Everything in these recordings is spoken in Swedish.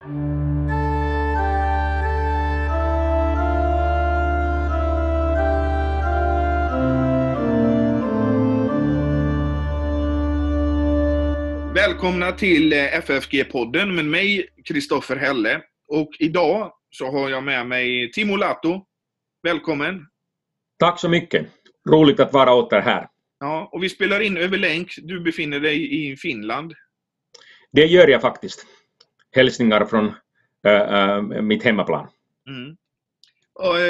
Välkomna till eh, FFG-podden med mig, Kristoffer Helle. Och idag så har jag med mig Timo Lato. Välkommen! Tack så mycket! Roligt att vara åter här. Ja, och vi spelar in över länk. Du befinner dig i Finland. Det gör jag faktiskt. Hälsningar från uh, uh, mitt hemmaplan. Mm. Och, uh,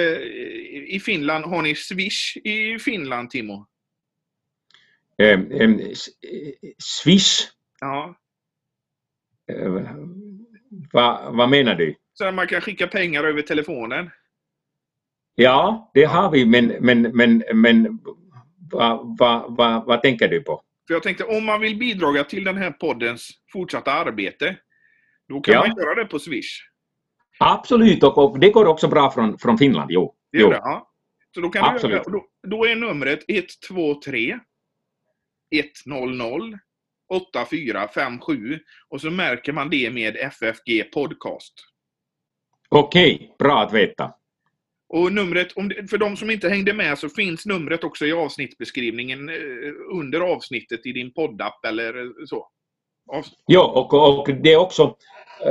I Finland, har ni Swish i Finland, Timo? Um, swish? Ja. Vad va menar du? Så man kan skicka pengar över telefonen? Ja, det har vi, men, men, men, men vad va, va, va tänker du på? För jag tänkte om man vill bidra till den här poddens fortsatta arbete, då kan ja. man göra det på Swish. Absolut, och, och, det går också bra från, från Finland, jo. Det gör det, ja. Så då, kan Absolut. Du, då, då är numret 123 100 8457 och så märker man det med FFG Podcast. Okej, okay, bra att veta. Och numret, för de som inte hängde med så finns numret också i avsnittsbeskrivningen eh, under avsnittet i din poddapp eller så. Ja, och, och det är också eh,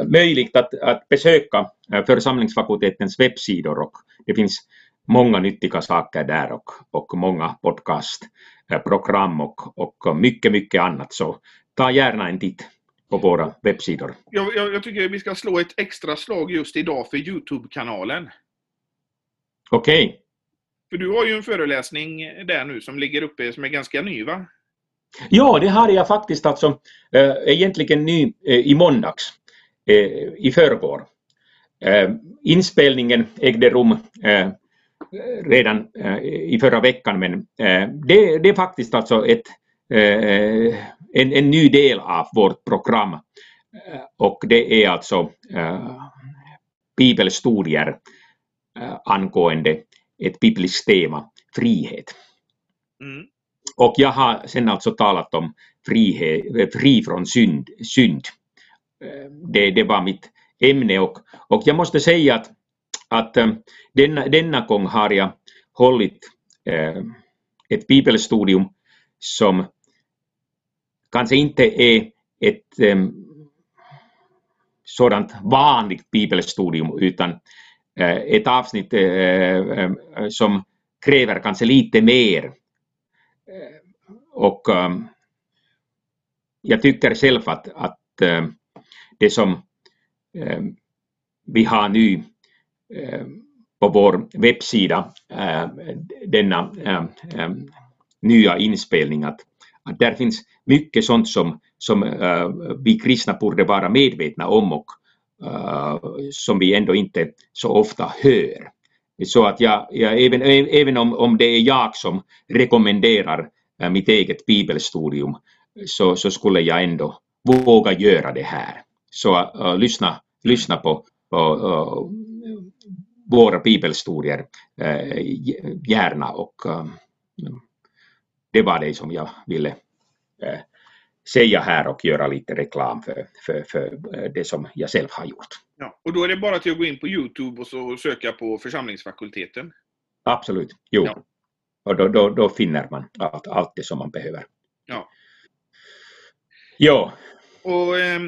möjligt att, att besöka eh, församlingsfakultetens webbsidor och det finns många nyttiga saker där och, och många podcastprogram och, och mycket, mycket annat. Så ta gärna en titt på våra webbsidor. Jag, jag, jag tycker vi ska slå ett extra slag just idag för Youtube-kanalen. Okej. Okay. För du har ju en föreläsning där nu som ligger uppe som är ganska ny va? Ja, det har jag faktiskt alltså äh, egentligen ny äh, i måndags, i förrgår. Äh, inspelningen ägde rum redan i förra veckan men det, det är faktiskt alltså ett, en, en ny del av vårt program och det är alltså bibelstudier angående ett bibliskt tema, frihet. Mm. Och jag har sen alltså talat om frihet, fri från synd. synd. Eh, det, det var mitt ämne och, och jag måste säga att, att eh, denna, denna gång har jag hållit eh, ett bibelstudium som kanske inte är ett eh, sådant vanligt bibelstudium utan Eh, ett avsnitt eh, eh som kräver kanske lite mer. Och jag tycker själv att, att det som eh, vi har nu eh, på vår webbsida, eh, denna nya inspelning, att, att där finns mycket sånt som, som vi kristna borde vara medvetna om och, som vi ändå inte så ofta hör. Så att jag, jag även, även om, om det är jag som rekommenderar mitt eget bibelstudium så, så skulle jag ändå våga göra det här. Så uh, lyssna, lyssna på, på våra bibelstudier gärna och det var det som jag ville säga här och göra lite reklam för, för, för det som jag själv har gjort. Ja, och då är det bara till att gå in på Youtube och så söka på församlingsfakulteten? Absolut, jo. Ja. Och då, då, då finner man allt, allt det som man behöver. Ja. Ja. Och eh,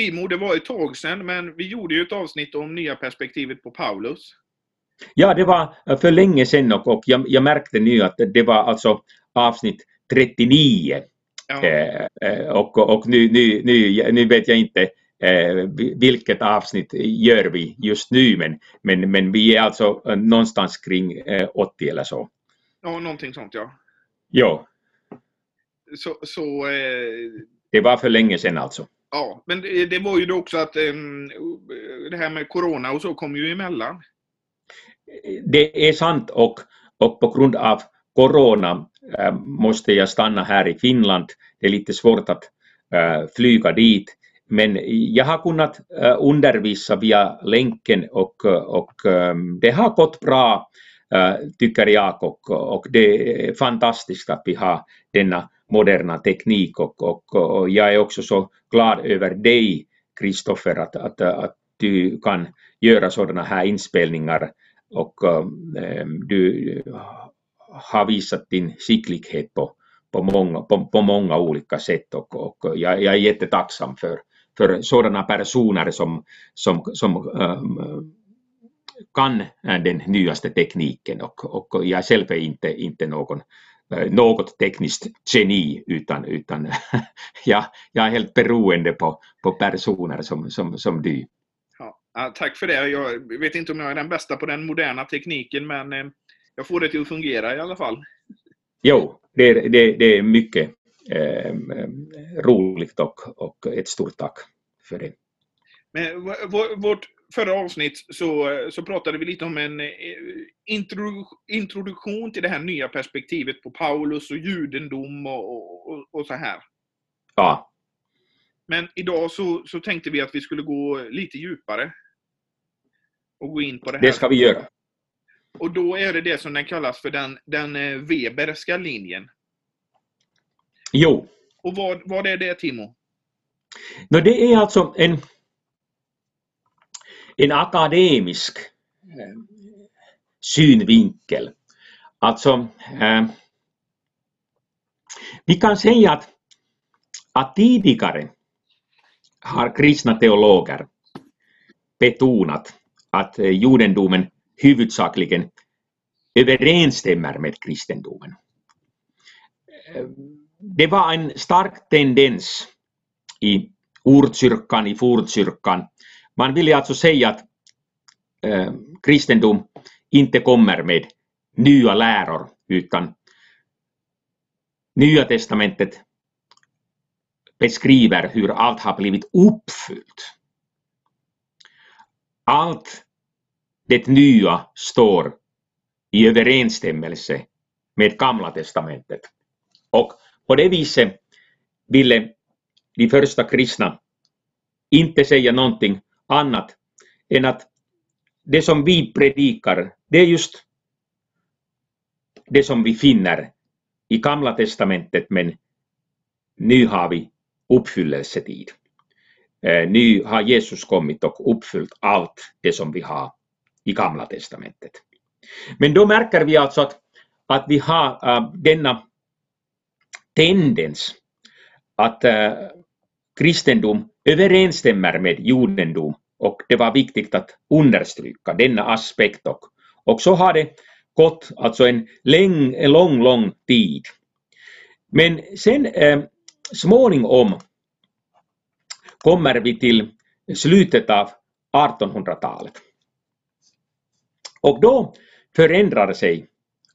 Timo, det var ett tag sedan, men vi gjorde ju ett avsnitt om nya perspektivet på Paulus. Ja, det var för länge sedan och, och jag, jag märkte nu att det var alltså avsnitt 39 Ja. Eh, eh, och och nu, nu, nu, nu vet jag inte eh, vilket avsnitt gör vi just nu men, men, men vi är alltså någonstans kring 80 eller så. Ja, någonting sånt ja. Ja. Så, så eh... Det var för länge sedan alltså. Ja, men det, det var ju då också att um, det här med Corona och så kom ju emellan. Det är sant och, och på grund av Corona äh, måste jag stanna här i Finland. Det är lite svårt att äh, flyga dit. Men jag har kunnat äh, undervisa via länken och, och det har gått bra tycker jag och, och det är fantastiskt att vi har denna moderna teknik och, och, och jag är också så glad över dig Kristoffer att, att, att du kan göra sådana här inspelningar och um, du har visat din skicklighet på, på, många, på, på många olika sätt och, och jag, jag är jättetacksam för, för sådana personer som, som, som um, kan den nyaste tekniken och, och jag själv är inte, inte någon något tekniskt geni utan, utan jag, jag är helt beroende på, på personer som, som, som du. Ja, tack för det. Jag vet inte om jag är den bästa på den moderna tekniken men eh, jag får det till att fungera i alla fall. Jo, det, det, det är mycket eh, roligt och, och ett stort tack för det. Men vårt förra avsnitt så, så pratade vi lite om en eh, introdu introduktion till det här nya perspektivet på Paulus och judendom och, och, och så här. Ja. Men idag så, så tänkte vi att vi skulle gå lite djupare. Och gå in på det här. Det ska vi göra. Och då är det det som den kallas för den, den eh, Weberska linjen. Jo. Och vad, vad är det, Timo? No, det är alltså en, en akademisk synvinkel. Alltså, eh, vi kan säga att, att tidigare har kristna teologer betonat att eh, judendomen huvudsakligen överensstämmer med kristendomen. Eh, det var en stark tendens i ordkyrkan, i fornkyrkan. Man ville alltså säga att eh, kristendom inte kommer med nya läror utan Nya testamentet beskriver hur allt har blivit uppfyllt. Allt det nya står i överensstämmelse med Gamla testamentet. Och på det viset ville de första kristna inte säga någonting annat än att det som vi predikar, det är just det som vi finner i Gamla testamentet, men nu har vi uppfyllelsetid. Eh, nu har Jesus kommit och uppfyllt allt det som vi har i Gamla testamentet. Men då märker vi alltså att, att vi har äh, denna tendens att äh, kristendom överensstämmer med judendom och det var viktigt att understryka denna aspekt och, och så har det gått alltså en, läng, en lång, lång tid. Men sen eh, småningom kommer vi till slutet av 1800-talet. Och då förändrar sig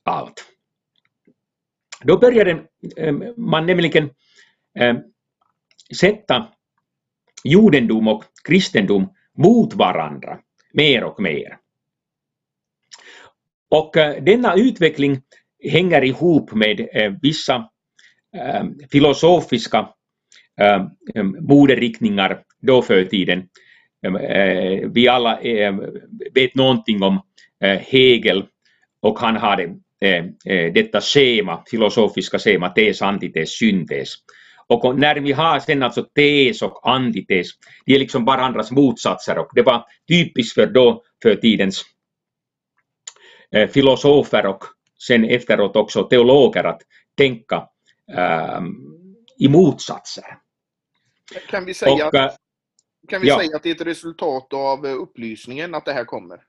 allt. Då började eh, man nämligen eh, sätta judendom och kristendom mot varandra mer och mer. Och eh, denna utveckling hänger ihop med eh, vissa eh, filosofiska moderiktningar då för tiden. Vi alla vet någonting om Hegel och han hade detta schema, filosofiska schema, tes, antites, syntes. Och när vi har sen alltså tes och antites, de är liksom varandras motsatser och det var typiskt för då för tidens filosofer och sen efteråt också teologer att tänka ähm, i motsatser. Kan vi säga, och, kan vi ja. säga att det är ett resultat av upplysningen att det här kommer?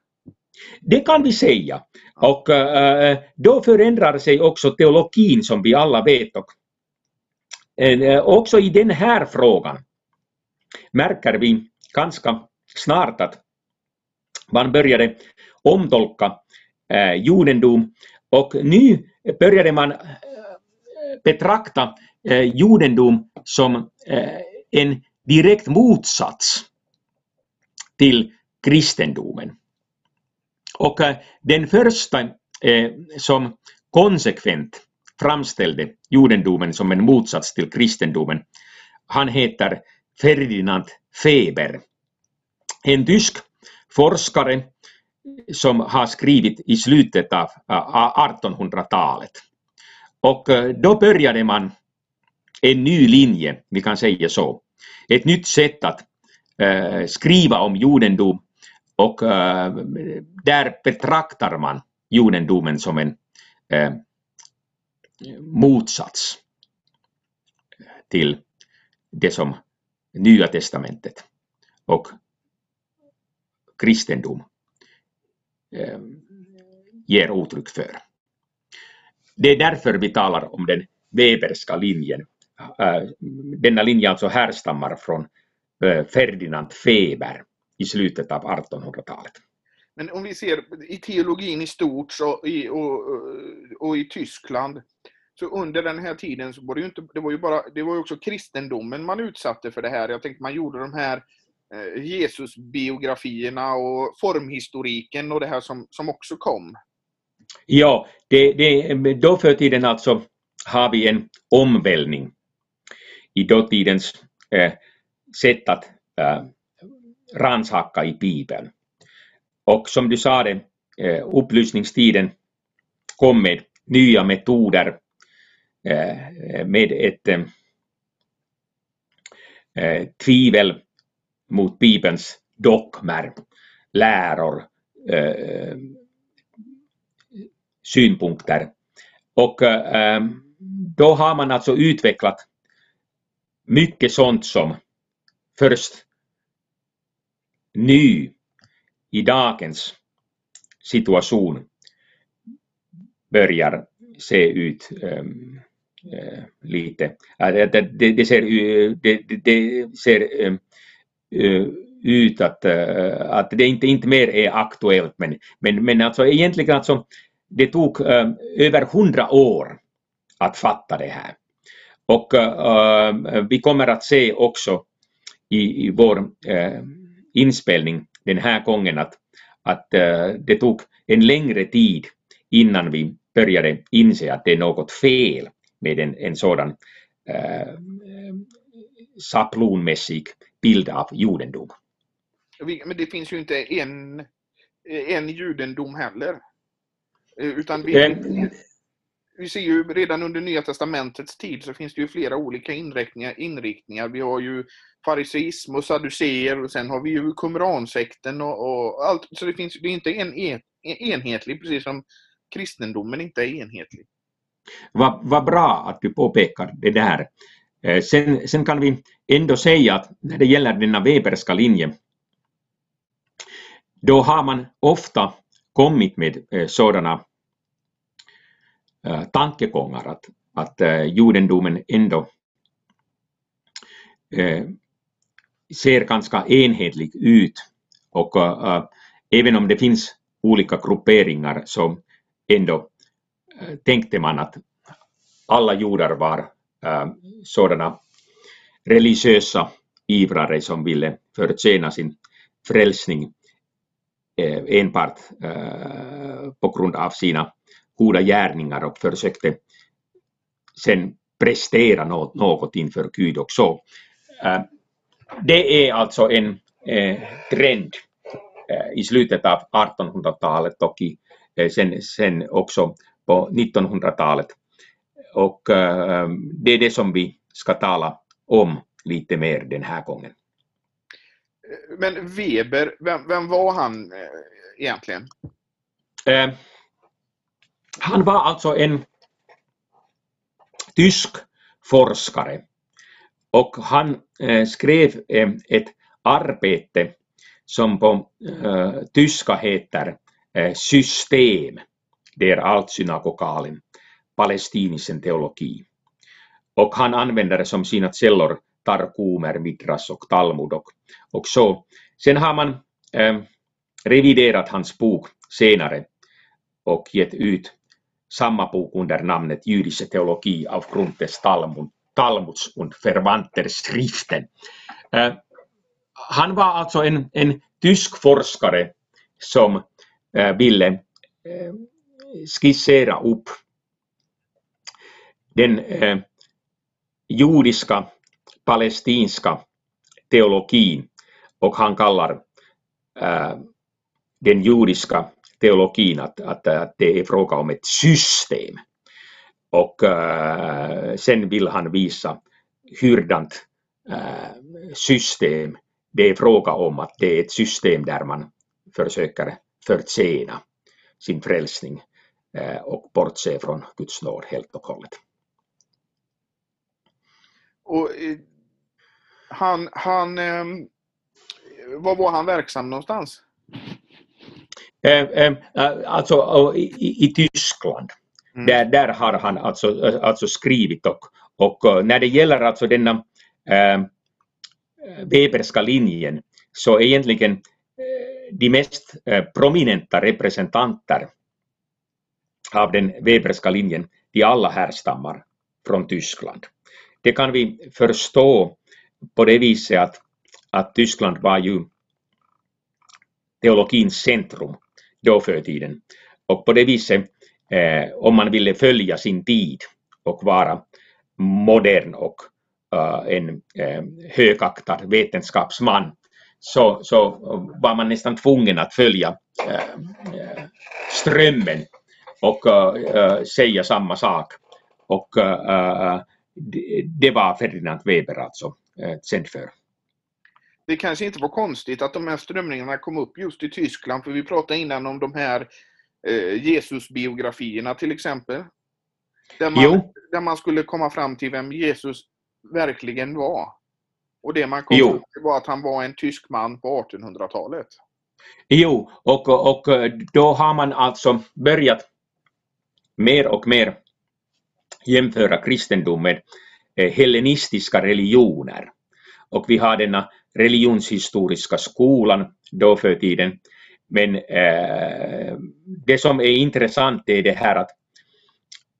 Det kan vi säga. Och äh, då förändrar sig också teologin som vi alla vet. Och, Eh, eh, också i den här frågan märker vi ganska snart att man började omtolka eh, judendom och nu började man betrakta judendom som en direkt motsats till kristendomen. Och den första som konsekvent framställde judendomen som en motsats till kristendomen, han heter Ferdinand Feber. En tysk forskare som har skrivit i slutet av äh, 1800-talet. Och äh, då började man en ny linje, vi kan säga så. Ett nytt sätt att äh, skriva om judendom och där betraktar man judendomen som en motsats till det som Nya testamentet och kristendom eh, ger uttryck för. Det är därför vi talar om den Weberska linjen. Eh, denna linje alltså härstammar från eh, Ferdinand Weber i slutet av 1800-talet. Men om vi ser i teologin i stort så i, och, och i Tyskland så under den här tiden så var det ju inte, det var ju bara, det var ju också kristendomen man utsatte för det här. Jag tänkte man gjorde de här eh, Jesusbiografierna och formhistoriken och det här som, som också kom. Ja, det, det, då för tiden alltså har vi en omvälvning i dåtidens eh, sätt att eh, rannsaka i Bibeln. Och som du sa, eh, upplysningstiden kom med nya metoder eh, med ett eh, tvivel mot Bibelns dogmer, läror, synpunkter. Och då har man alltså utvecklat mycket sånt som först ny, i dagens situation börjar se ut um, uh, lite. Äh, det, det, det, ser, det, det ser uh, ut att, uh, att det inte, inte mer är aktuellt men, men, men alltså egentligen alltså det tog ehm, över hundra år att fatta det här. Och vi kommer att se också i, i vår inspelning den här gången att, att det tog en längre tid innan vi började inse att det är något fel med en, en sådan eh, saplonmässig bild av judendom. Men det finns ju inte en, en judendom heller. Eh, utan vi, mm vi ser ju redan under Nya Testamentets tid så finns det ju flera olika inriktningar. inriktningar. Vi har ju fariseism och saduceer och sen har vi ju kumransekten och, och, allt. Så det finns det är inte en, en, enhetlig, precis som kristendomen inte är enhetlig. Vad, va bra att du påpekar det där. Eh, sen, sen kan vi ändå säga att när det gäller denna Weberska linje, då har man ofta kommit med eh, sådana Äh, tankegångar att, att judendomen ändå äh, ser ganska enhetlig ut. Och även om det finns olika grupperingar så ändå tänkte man att alla judar var sådana religiösa ivrare som ville förtjäna sin frälsning enbart på grund av sina goda gärningar och försökte sen prestera något, något inför Gud också. Det är alltså en trend i slutet av 1800-talet och i, sen, sen också på 1900-talet. Och det är det som vi ska tala om lite mer den här gången. Men Weber, vem, vem var han egentligen? Han var alltså en tysk forskare och han eh, skrev eh, ett arbete som på eh, tyska heter System der Altsynagogalen, palestinisen teologi. Och han använder det som sina källor Tarkumer, Midras och Talmud och, och så. Sen har man eh, reviderat hans bok senare och gett ut samma bok under namnet Jüdische Theologie aufgrund des Talmud, Talmuds und Verwandter Schriften. Eh, han var alltså en, en tysk forskare som eh, ville eh, skissera upp den eh, judiska palestinska teologin och han kallar eh, den judiska teologin att, att, att det är fråga om ett system. Och äh, sen vill han visa hurdant äh, system det är fråga om att det är ett system där man försöker förtjäna sin frälsning äh, och bortse från Guds nåd helt och hållet. Och, eh, han, han, eh, var var han verksam någonstans? Alltså i, i Tyskland. Mm. Där, där har han alltså, alltså skrivit och, och när det gäller alltså denna äh, Weberska linjen så egentligen de mest prominenta representanter av den Weberska linjen, de alla härstammar från Tyskland. Det kan vi förstå på det viset att, att Tyskland var ju teologins centrum då för tiden. Och på det viset, eh, om man ville följa sin tid och vara modern och uh, en eh, högaktad vetenskapsman, så, så var man nästan tvungen att följa eh, eh, strömmen och säga samma sak. Och det var Ferdinand Weber alltså känd för det kanske inte var konstigt att de här strömningarna kom upp just i Tyskland, för vi pratade innan om de här eh, Jesus-biografierna till exempel. Där man, där man skulle komma fram till vem Jesus verkligen var. Och det man kom fram till var att han var en tysk man på 1800-talet. Jo, och, och då har man alltså börjat mer och mer jämföra kristendom med eh, hellenistiska religioner. Och vi har denna religionshistoriska skolan då för tiden. Men eh, det som är intressant är det här att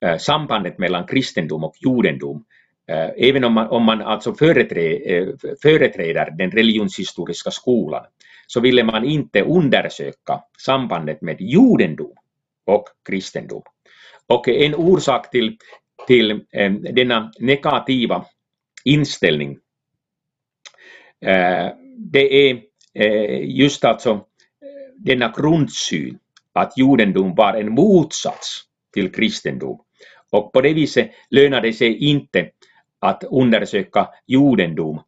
eh, sambandet mellan kristendom och judendom, eh, även om man, om man alltså företräder, eh, företräder den religionshistoriska skolan, så ville man inte undersöka sambandet med judendom och kristendom. Och en orsak till, till eh, denna negativa inställning Eh, det är eh, just alltså eh, denna grundsyn att judendom var en motsats till kristendom. Och på det viset lönar det sig inte att undersöka judendom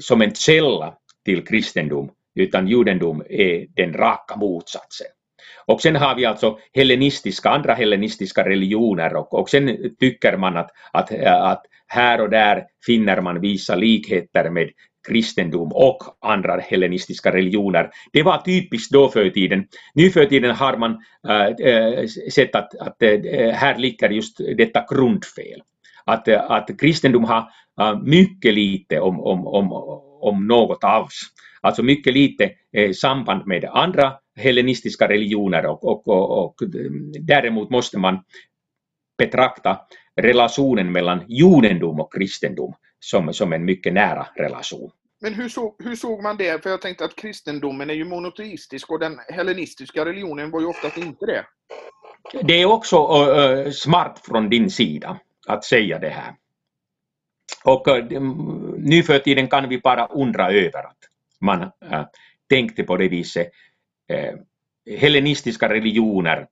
som en källa till kristendom, utan judendom är den raka motsatsen. Och sen har vi alltså hellenistiska, andra hellenistiska religioner och, och sen tycker man att, att, att här och där finner man vissa likheter med kristendom och andra hellenistiska religioner. Det var typiskt då för tiden. Nu för tiden har man äh, äh, sett att, att äh, här ligger just detta grundfel. Att, att kristendom har äh, mycket lite om, om, om, om något alls. Alltså mycket lite äh, samband med andra hellenistiska religioner och, och, och, och däremot måste man betrakta relationen mellan judendom och kristendom som, som en mycket nära relation. Men hur, så, hur såg man det? För jag tänkte att kristendomen är ju monoteistisk och den hellenistiska religionen var ju oftast inte det. Det är också uh, smart från din sida att säga det här. Och uh, nu för tiden kan vi bara undra över att man uh, tänkte på det viset. Eh, hellenistiska religioner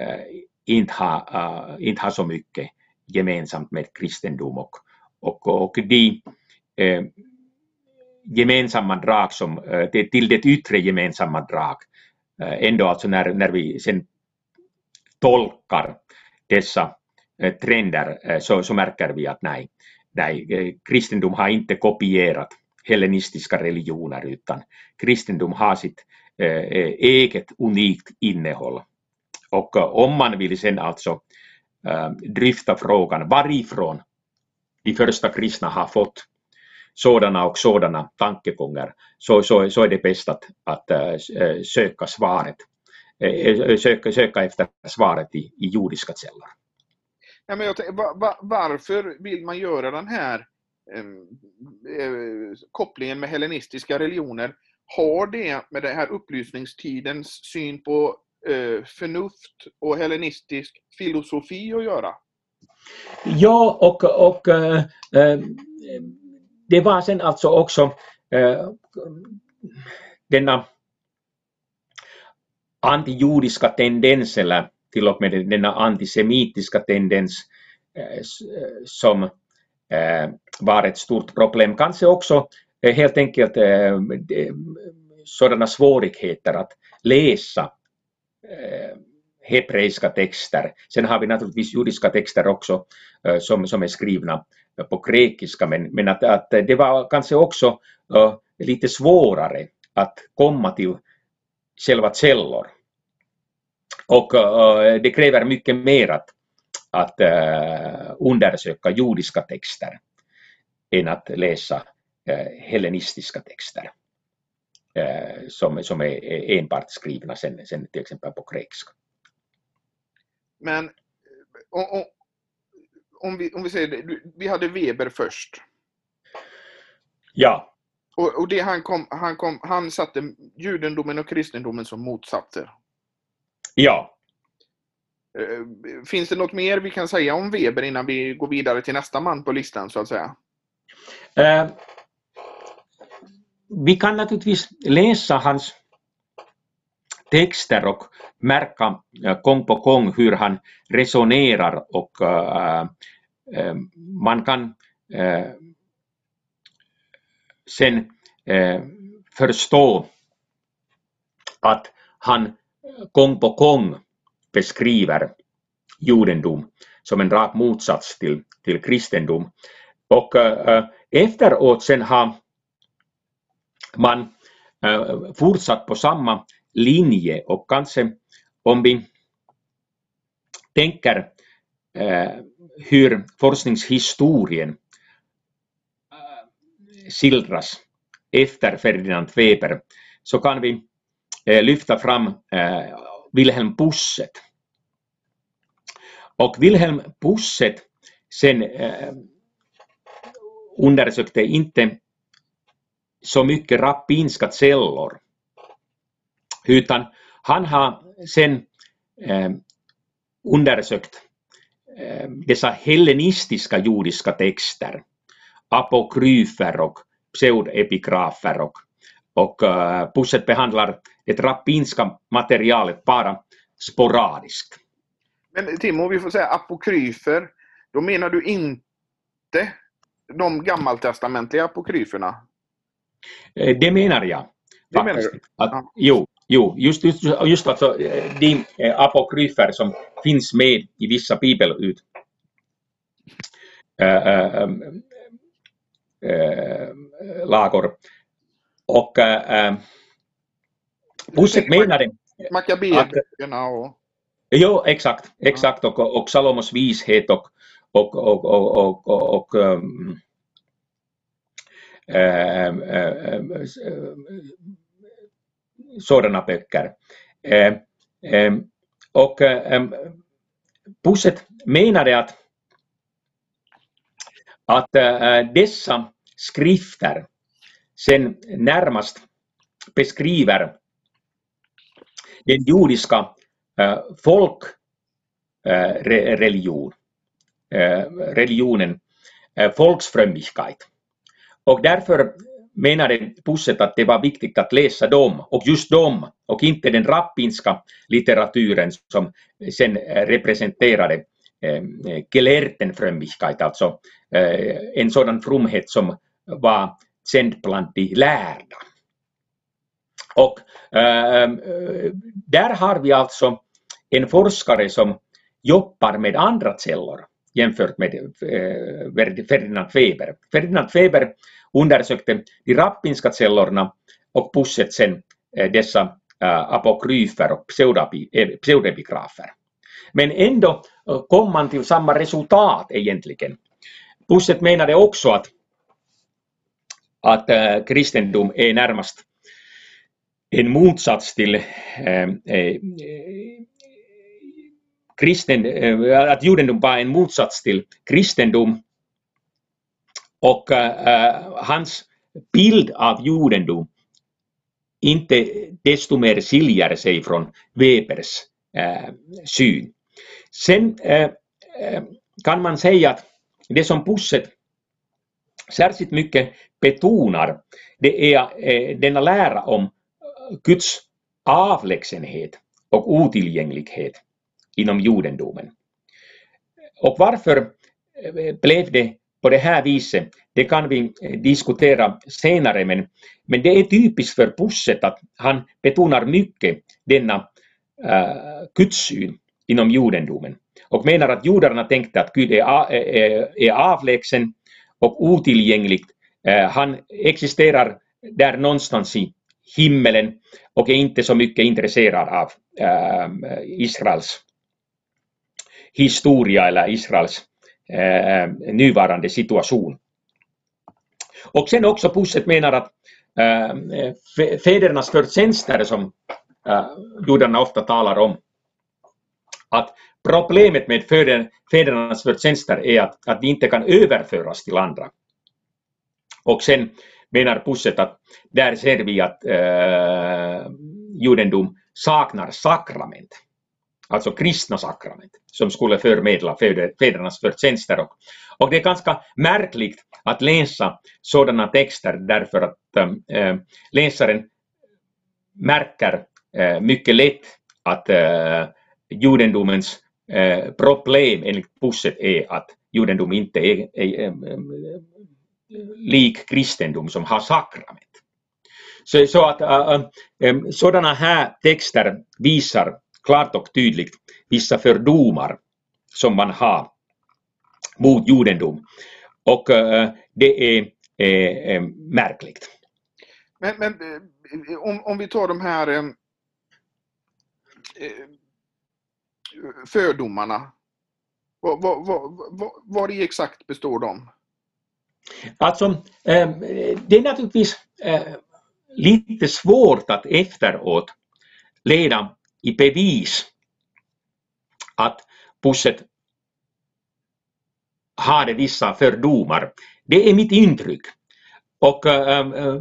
eh, inte har, uh, eh, inte har så mycket gemensamt med kristendom och, och, och de eh, gemensamma drag som, det, till det yttre gemensamma drag, ändå alltså när, när vi sen tolkar dessa trender så, så märker vi att nej, nej, kristendom har inte kopierat hellenistiska religioner utan kristendom har sitt Eh, eget unikt innehåll och eh, om man vill sen alltså eh, dryfta frågan varifrån de första kristna har fått sådana och sådana tankegångar så, så, så är det bäst att, att äh, söka svaret, äh, söka, söka efter svaret i, i jordiska källor. Ja, men jag tänkte, var, varför vill man göra den här kopplingen med hellenistiska religioner? Har det med den här upplysningstidens syn på eh, förnuft och hellenistisk filosofi att göra? Ja, och, och eh, eh det var sen alltså också eh, denna antijudiska tendens eller till och med denna antisemitiska tendens eh, eh som eh, var ett stort problem. Kanske också helt enkelt eh, sådana svårigheter att läsa eh, hebreiska texter. Sen har vi naturligtvis judiska texter också eh, som, som är skrivna på grekiska, men, men att, att det var kanske också lite svårare att komma till själva källor. Och det kräver mycket mer att, att undersöka judiska texter än att läsa hellenistiska texter som, som är enbart skrivna sen, sen till exempel på grekiska. Men om, om, vi, om vi säger vi hade Weber först. Ja. Och, och det han, kom, han, kom, han satte judendomen och kristendomen som motsatser. Ja. Eh, finns det något mer vi kan säga om Weber innan vi går vidare till nästa man på listan så att säga? Vi kan naturligtvis läsa hans texter och märka eh, gång på gång hur han resonerar och uh, uh, man kan uh, sen förstå att han gång på gång beskriver judendom som en rak motsats till, till kristendom. Och efteråt sen har man fortsatt på samma linje och kanske om vi tänker eh, hur forskningshistorien eh, skildras efter Ferdinand Weber så kan vi eh, lyfta fram eh, Wilhelm Pusset. Och Wilhelm Pusset sen eh, undersökte inte så mycket rapinska källor utan han har sen eh, undersökt eh, dessa hellenistiska judiska texter, apokryfer och pseudepigrafer och, och eh, Pusset behandlar det rappinska materialet bara sporadiskt. Men Timo, vi får säga apokryfer, då menar du inte de gammaltestamentliga apokryferna? Eh, det menar jag. Det menar du? Att, ja. Jo, Jo, just, just, just alltså de eh, apokryfer som finns med i vissa bibelut. Äh, äh, äh, lagor. Och äh, Pusset menade... Makabéböckerna och... Jo, exakt, exakt och, och Salomos vishet och, och, och, och, och, och, och um, Ehm, ehm, ehm, sådana böcker. Och Pusset menade att, att eh, dessa skrifter sen närmast beskriver den judiska eh, folkreligionen, eh, religionen, folksfrömmighet. Och därför menade Pusset att det var viktigt att läsa dem, och just dem, och inte den rappinska litteraturen som sen eh, representerade eh, eh Gelehrtenfrömmigkeit, alltså eh, en sådan fromhet som var känd bland de lärda. Och ehm, eh, där har vi alltså en forskare som jobbar med andra källor jämfört med eh, Ferdinand Weber. Ferdinand Weber undersökte de rappinska källorna och Pusset sen eh, dessa eh, apokryfer och pseudepigrafer. Men ändå kom man till samma resultat egentligen. Pusset menade också att, att kristendom är närmast en motsats till kristen, eh, att judendom var en motsats till kristendom och äh, hans bild av judendom inte desto mer skiljer sig från Webers äh, syn. Sen äh, kan man säga att det som Pusset särskilt mycket betonar, det är denna lära om Guds avlägsenhet och otillgänglighet inom judendomen. Och varför eh, blev det på det här viset, det kan vi eh, diskutera senare, men, men det är typiskt för Pusset att han betonar mycket denna eh, äh, gudssyn inom judendomen och menar att judarna tänkte att Gud är, är, är avlägsen och otillgänglig. Äh, han existerar där någonstans i himmelen och är inte så mycket intresserad av äh, Israels historia eller Israels eh, nuvarande situation. Och sen också Pusset menar att eh, fädernas förtjänster som eh, judarna ofta talar om, att problemet med fädernas förtjänster är att, att de inte kan överföras till andra. Och sen menar Pusset att där ser vi att eh, judendom saknar sakrament alltså kristna sakrament, som skulle förmedla fädernas förtjänster. Och, och det är ganska märkligt att läsa sådana texter därför att äh, läsaren märker äh, mycket lätt att äh, judendomens äh, problem enligt Pusset är att judendom inte är, är, är, är lik kristendom som har sakrament. Så, så att äh, äh, sådana här texter visar klart och tydligt vissa fördomar som man har mot judendom. Och äh, det är äh, märkligt. Men, men om, om vi tar de här fördomarna. Vad, vad, vad, vad exakt består de? Alltså, det är naturligtvis lite svårt att efteråt leda i bevis att Pusset hade vissa fördomar. Det är mitt intryck. Och äh,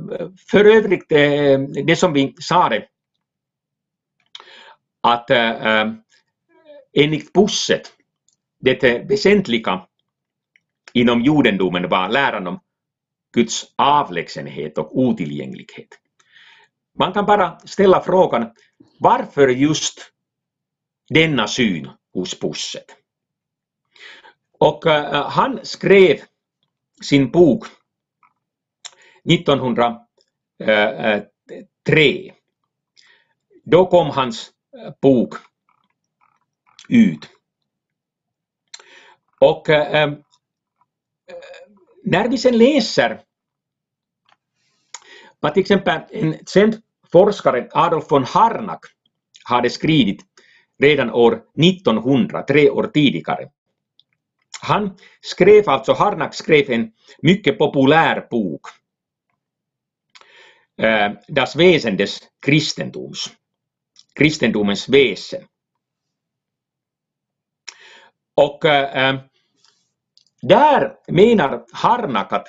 för övrigt, äh, det som vi sa det, att äh, enligt Pusset, det väsentliga inom judendomen var läran om Guds avlägsenhet och otillgänglighet. Man kan bara ställa frågan, varför just denna syn hos Pusset? Och eh, han skrev sin bok 1903. Eh, eh, Då kom hans bok ut. Och när vi sen läser vad till exempel en känd forskaren Adolf von Harnack hade skrivit redan år 1900, tre år tidigare. Han skrev alltså, Harnack skrev en mycket populär bok, eh, Das Wesen des Christentums, kristendomens väsen. Och äh, där menar Harnack att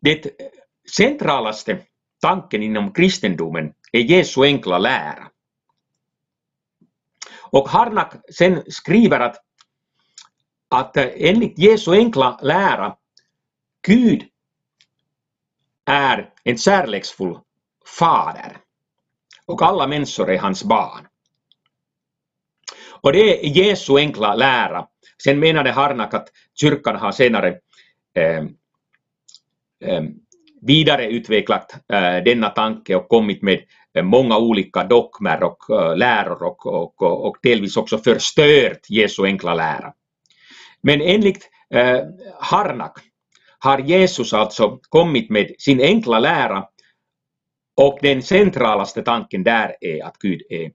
det centralaste tanken inom kristendomen är Jesu enkla lära. Och Harnack sen skriver att, att enligt Jesu enkla lära Gud är en kärleksfull fader och alla människor är hans barn. Och det är Jesu enkla lära. Sen menade Harnack att kyrkan har senare eh, eh, vidareutvecklat eh, denna tanke och kommit med eh, många olika dogmer och eh, läror och, och, och, och delvis också förstört Jesu enkla lära. Men enligt äh, Harnack har Jesus alltså kommit med sin enkla lära och den centralaste tanken där är att Gud är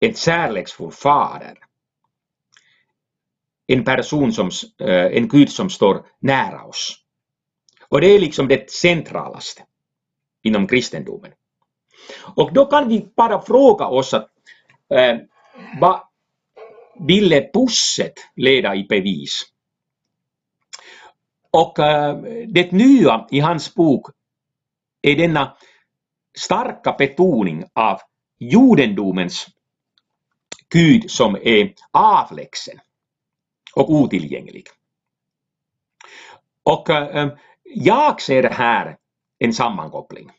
en kärleksfull fader. En person som, en Gud som står nära oss. Och det är liksom det centralaste inom kristendomen. Och då kan vi bara fråga oss att eh, vad ville Pusset leda i bevis? Och eh, det nya i hans bok är denna starka betoning av judendomens Gud som är avlägsen och otillgänglig. Och äh, jag ser här en sammankoppling.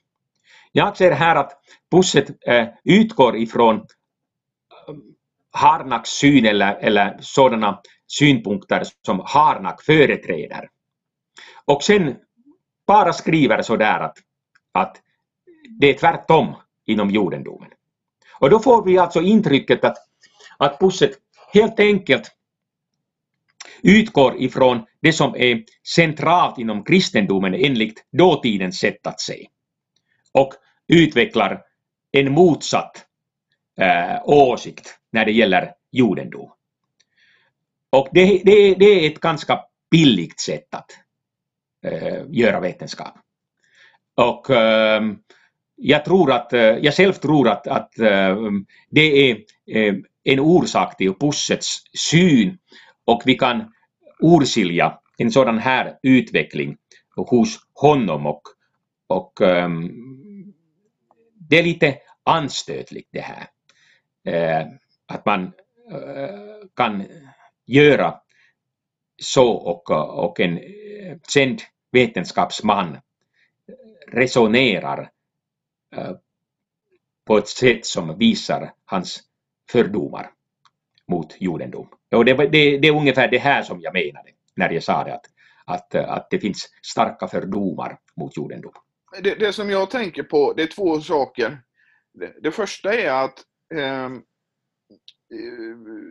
Jag ser här att Pusset eh, utgår ifrån eh, Harnaks Harnacks syn eller, eller sådana synpunkter som Harnack företräder. Och sen bara skriver sådär att, att det är tvärtom inom judendomen. Och då får vi alltså intrycket att, att Pusset helt enkelt utgår ifrån det som är centralt inom kristendomen enligt dåtidens sätt att se och utvecklar en motsatt eh, åsikt när det gäller judendom. Och det, det, det är ett ganska billigt sätt att eh, göra vetenskap. Och eh, jag tror att, eh, jag själv tror att, att ehm, det är ehm, en orsak till Pussets syn och vi kan urskilja en sådan här utveckling hos honom och, och um, det är lite anstötligt det här. Uh, att man uh, kan göra så och, och en eh, känd vetenskapsman resonerar uh, på ett sätt som visar hans fördomar mot judendom. Och det, det, det är ungefär det här som jag menade när jag sa det, att, att, att det finns starka fördomar mot judendom. Det, det som jag tänker på, det är två saker. Det, det första är att ehm, eh,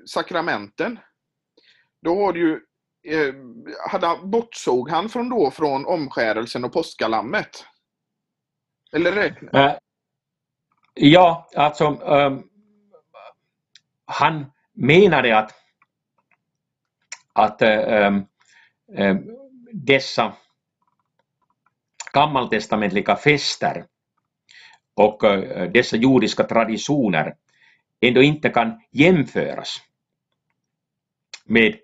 sakramenten, då har du ju eh, hade, bortsåg han från då från omskärelsen och påskalammet? Eller räkna? Uh, ja, alltså um, han menade att, att äh, äh, dessa gammaltestamentliga fester och äh, dessa judiska traditioner ändå inte kan jämföras med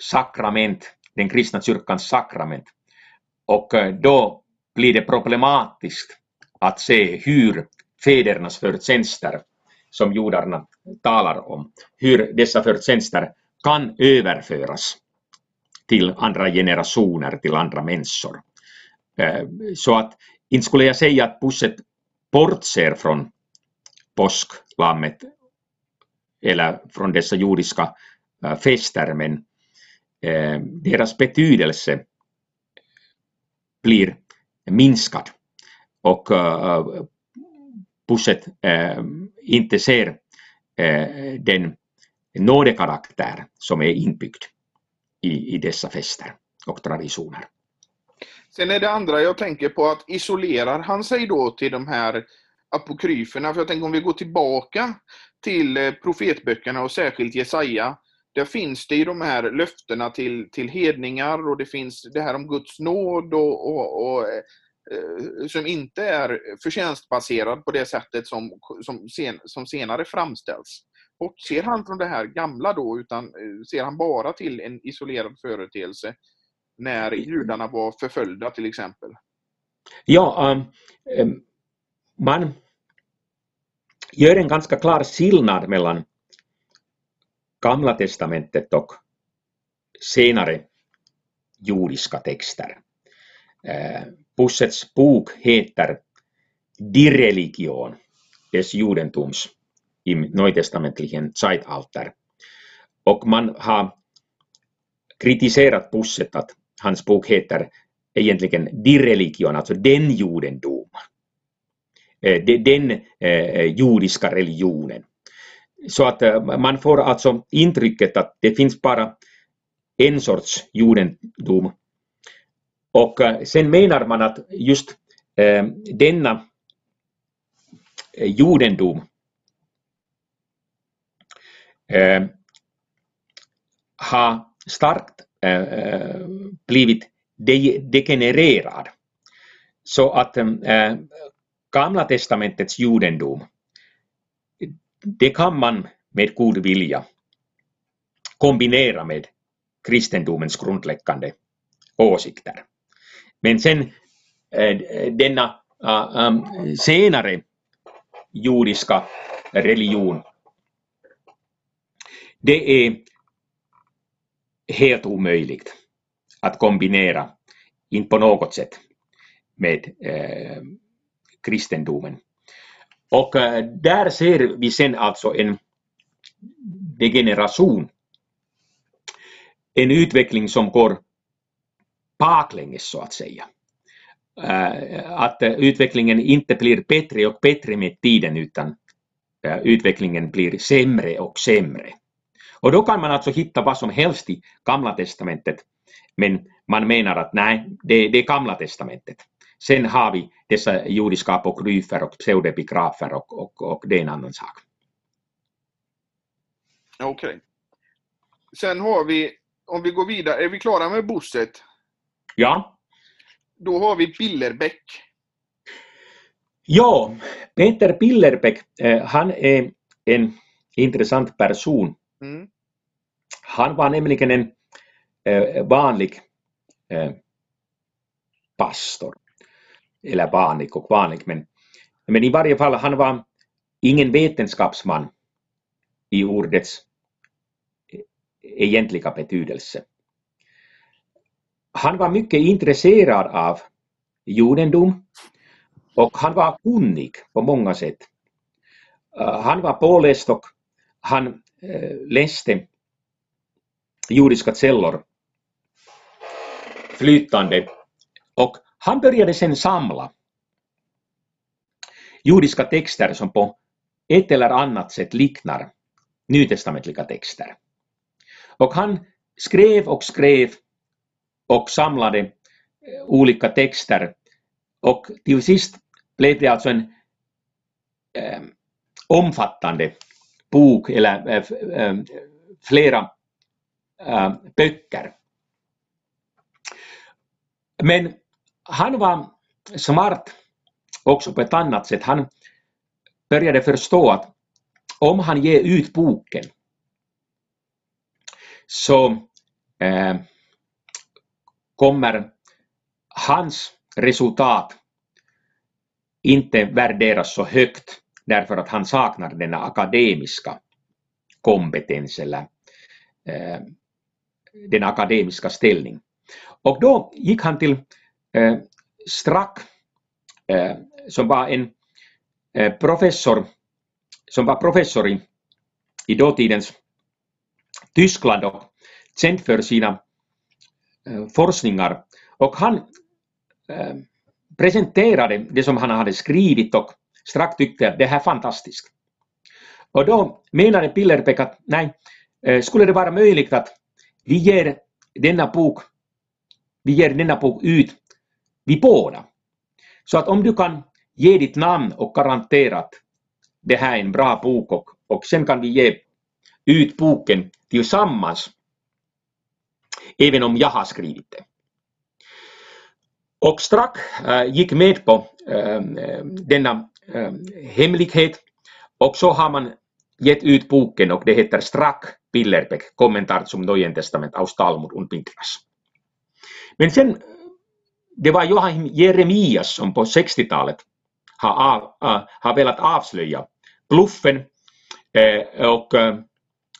sakrament, den kristna kyrkans sakrament. Och eh, då blir det problematiskt att se hur fädernas förtjänster som judarna talar om, hur dessa förtjänster kan överföras till andra generationer, till andra människor. Eh, så att inte skulle jag säga att Pusset bortser från påsklammet eller från dessa judiska eh, fester, men eh, deras betydelse blir minskad. Och Pusset eh, inte ser eh, den nådekaraktär som är inbyggd i, i dessa fester och traditioner. Sen är det andra jag tänker på att isolerar han sig då till de här apokryferna? För jag tänker om vi går tillbaka till eh, profetböckerna och särskilt Jesaja. Där finns det ju de här löftena till, till hedningar och det finns det här om Guds nåd och, och, och eh, Eh, som inte är förtjänstbaserad på det sättet som, som, sen, som senare framställs. Bortser han från det här gamla då, utan eh, ser han bara till en isolerad företeelse när judarna var förföljda till exempel? Ja, um, um man gör en ganska klar skillnad mellan Gamla testamentet och senare judiska texter. Uh, Bussets bok heter Die Religion des Judentums im neutestamentlichen Zeitalter. Och man har kritiserat Busset, att hans bok heter egentligen Die Religion, alltså den judendom. Eh, den eh, judiska religionen. Så att eh, man får alltså intrycket att det finns bara en sorts judendom och eh, sen menar man att just eh, denna eh, jordendom judendom har starkt blivit de degenererad. Så att Gamla testamentets judendom, det kan man med god vilja kombinera med kristendomens grundläggande åsikter. Men sen eh, denna eh, um, senare judiska religion, det är helt omöjligt att kombinera, inte på något sätt, med eh, kristendomen. Och eh, där ser vi sen alltså en degeneration en utveckling som går baklänges så att säga. Eh, att eh, utvecklingen inte blir bättre och bättre med tiden utan eh, utvecklingen blir sämre och sämre. Och då kan man alltså hitta vad som helst i Gamla Testamentet, men man menar att nej, det, det är Gamla Testamentet. Sen har vi dessa judiska apokryfer och pseudepigrafer och, och, och det är en annan sak. Okej. Okay. Sen har vi, om vi går vidare, är vi klara med Busset? Ja. Då har vi Billerbäck. Ja, Peter Billerbäck, eh, han är en intressant person. Mm. Han var nämligen en eh, vanlig eh, pastor. Eller vanlig och vanlig, men, men i varje fall han var ingen vetenskapsman i ordets egentliga betydelse. Han var mycket intresserad av judendom och han var kunnig på många sätt. Eh, han var påläst och han eh, läste judiska källor flytande och han började sen samla judiska texter som på ett eller annat sätt liknar nytestamentliga texter. Och han skrev och skrev och samlade eh, olika texter och till sist blev det alltså en eh, omfattande bok eller eh, eh, flera eh, böcker. Men han var smart också på ett annat sätt. Han började förstå att om han ger ut boken så eh, kommer hans resultat inte värderas så högt därför att han saknar denna akademiska kompetens eller eh, den akademiska ställning. Och då gick han till eh, Strack eh, som var en eh, professor som var professor i, i dåtidens Tyskland och känd för sina Eh, forskningar. Och han eh, presenterade det som han hade skrivit och strax tyckte att det här är fantastiskt. Och då menade Pillerbeck att nej, eh, skulle det vara möjligt att vi ger denna bok, vi ger denna bok ut, vi båda. Så att om du kan ge ditt namn och garantera att det här är en bra bok och, och sen kan vi ge ut boken tillsammans, även om jag har skrivit det. Och Strack eh, gick med på eh, denna eh, hemlighet och så har man gett ut boken och det heter Strack Pillerbeck, kommentar zum Neuen Testament aus Talmud und Midrash. Men sen, det var Johan Jeremias som på 60-talet har, av, har velat avslöja bluffen och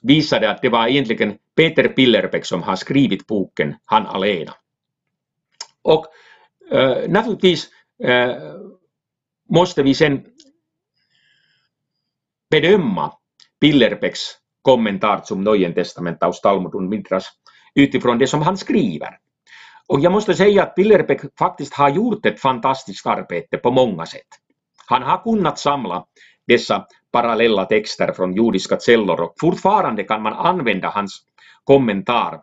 visade att det var egentligen Peter Pillerbeck som har skrivit boken, han alena. Och äh, naturligtvis äh, måste vi sen bedöma Pillerbecks kommentar som Neuen Testament aus Talmud utifrån det som han skriver. Och jag måste säga att Pillerbeck faktiskt har gjort ett fantastiskt arbete på många sätt. Han har kunnat samla dessa parallella texter från judiska källor och fortfarande kan man använda hans kommentar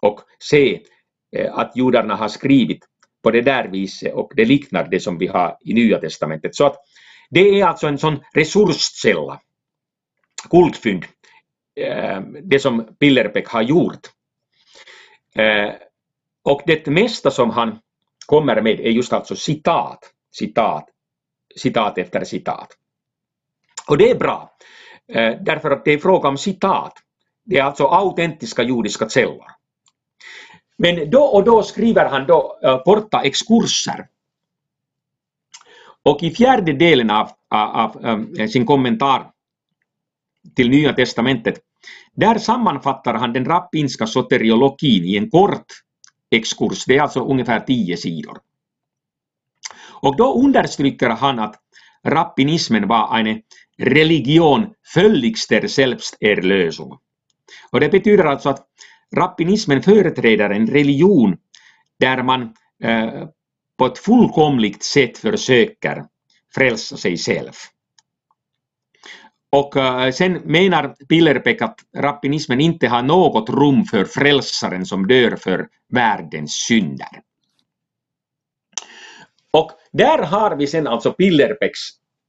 och se eh, att judarna har skrivit på det där viset och det liknar det som vi har i Nya Testamentet. Så att det är alltså en sån resurskälla, guldfynd, eh, det som Pillerbeck har gjort. Eh, och det mesta som han kommer med är just alltså citat, citat, citat efter citat. Och det är bra, därför att det är fråga om citat. Det är alltså autentiska judiska källor. Men då och då skriver han då eh, korta exkurser. Och i fjärde delen av, av um, sin kommentar till Nya Testamentet, där sammanfattar han den rappinska soteriologin i en kort exkurs, det är alltså ungefär tio sidor. Och då understryker han att rappinismen var en religion völligster Selbsterlösung. Och det betyder alltså att rappinismen företräder en religion där man eh, på ett fullkomligt sätt försöker frälsa sig själv. Och eh, sen menar Pillerbeck att rappinismen inte har något rum för frälsaren som dör för världens synder. Och där har vi sen alltså Pillerbecks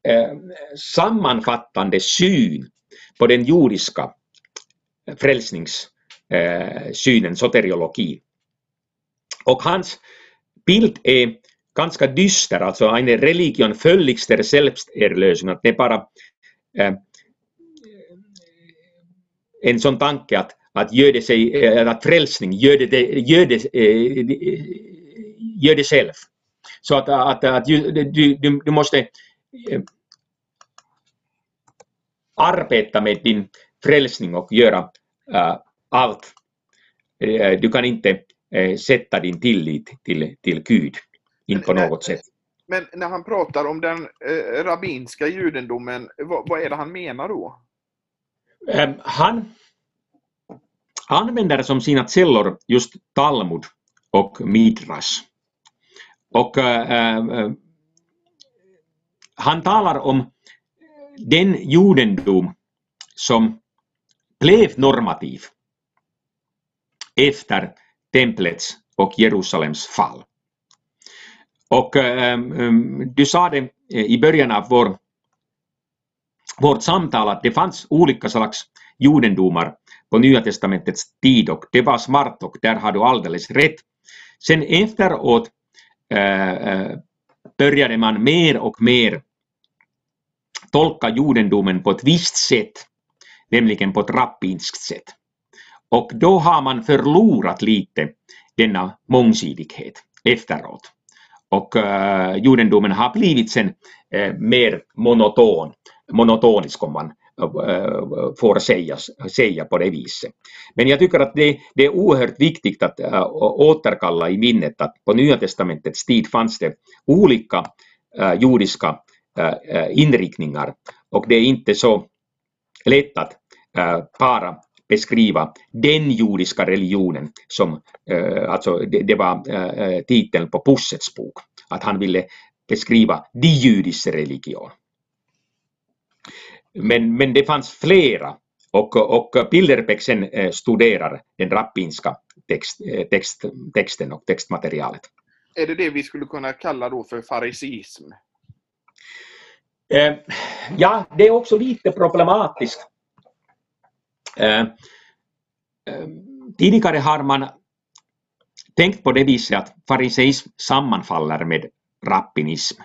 eh, sammanfattande syn på den jordiska frälsningssynen, eh, soteriologi. Och hans bild är ganska dyster, alltså en religion völligst der Selbsterlösung, att det är bara äh, en sån tanke att, att, gör det sig, eh, att frälsning, gör det, gör det, äh, gör det själv. Så att, att, att du, du, du måste arbeta med din frälsning och göra uh, allt. Du kan inte uh, sätta din tillit till, till Gud, inte på något sätt. Men när han pratar om den eh, rabbinska judendomen, vad, vad, är det han menar då? Um, han använder som sina källor just Talmud och Midrash. Och uh, han talar om den judendom som blev normativ efter templets och Jerusalems fall. Och um, du sa det eh, i början av vår, vårt samtal att det fanns olika slags judendomar på Nya Testamentets tid och det var smart och där har du alldeles rätt. Sen efteråt äh, började man mer och mer tolka judendomen på ett visst sätt, nämligen på ett rappinskt sätt. Och då har man förlorat lite denna mångsidighet efteråt. Och äh, judendomen har blivit sen äh, mer monoton, monotonisk om man äh, får säga, säga på det viset. Men jag tycker att det, det är oerhört viktigt att äh, återkalla i minnet att på Nya Testamentets tid fanns det olika äh, judiska inriktningar och det är inte så lätt att bara beskriva den judiska religionen som, alltså det, var titeln på Pussets bok, att han ville beskriva de judiska religion. Men, men det fanns flera och, och Bilderbeck sen studerar den rabbinska text, text, texten och textmaterialet. Är det det vi skulle kunna kalla då för farisism? Ja, det är också lite problematiskt. Eh, eh, tidigare har man tänkt på det viset att fariseism sammanfaller med rappinism.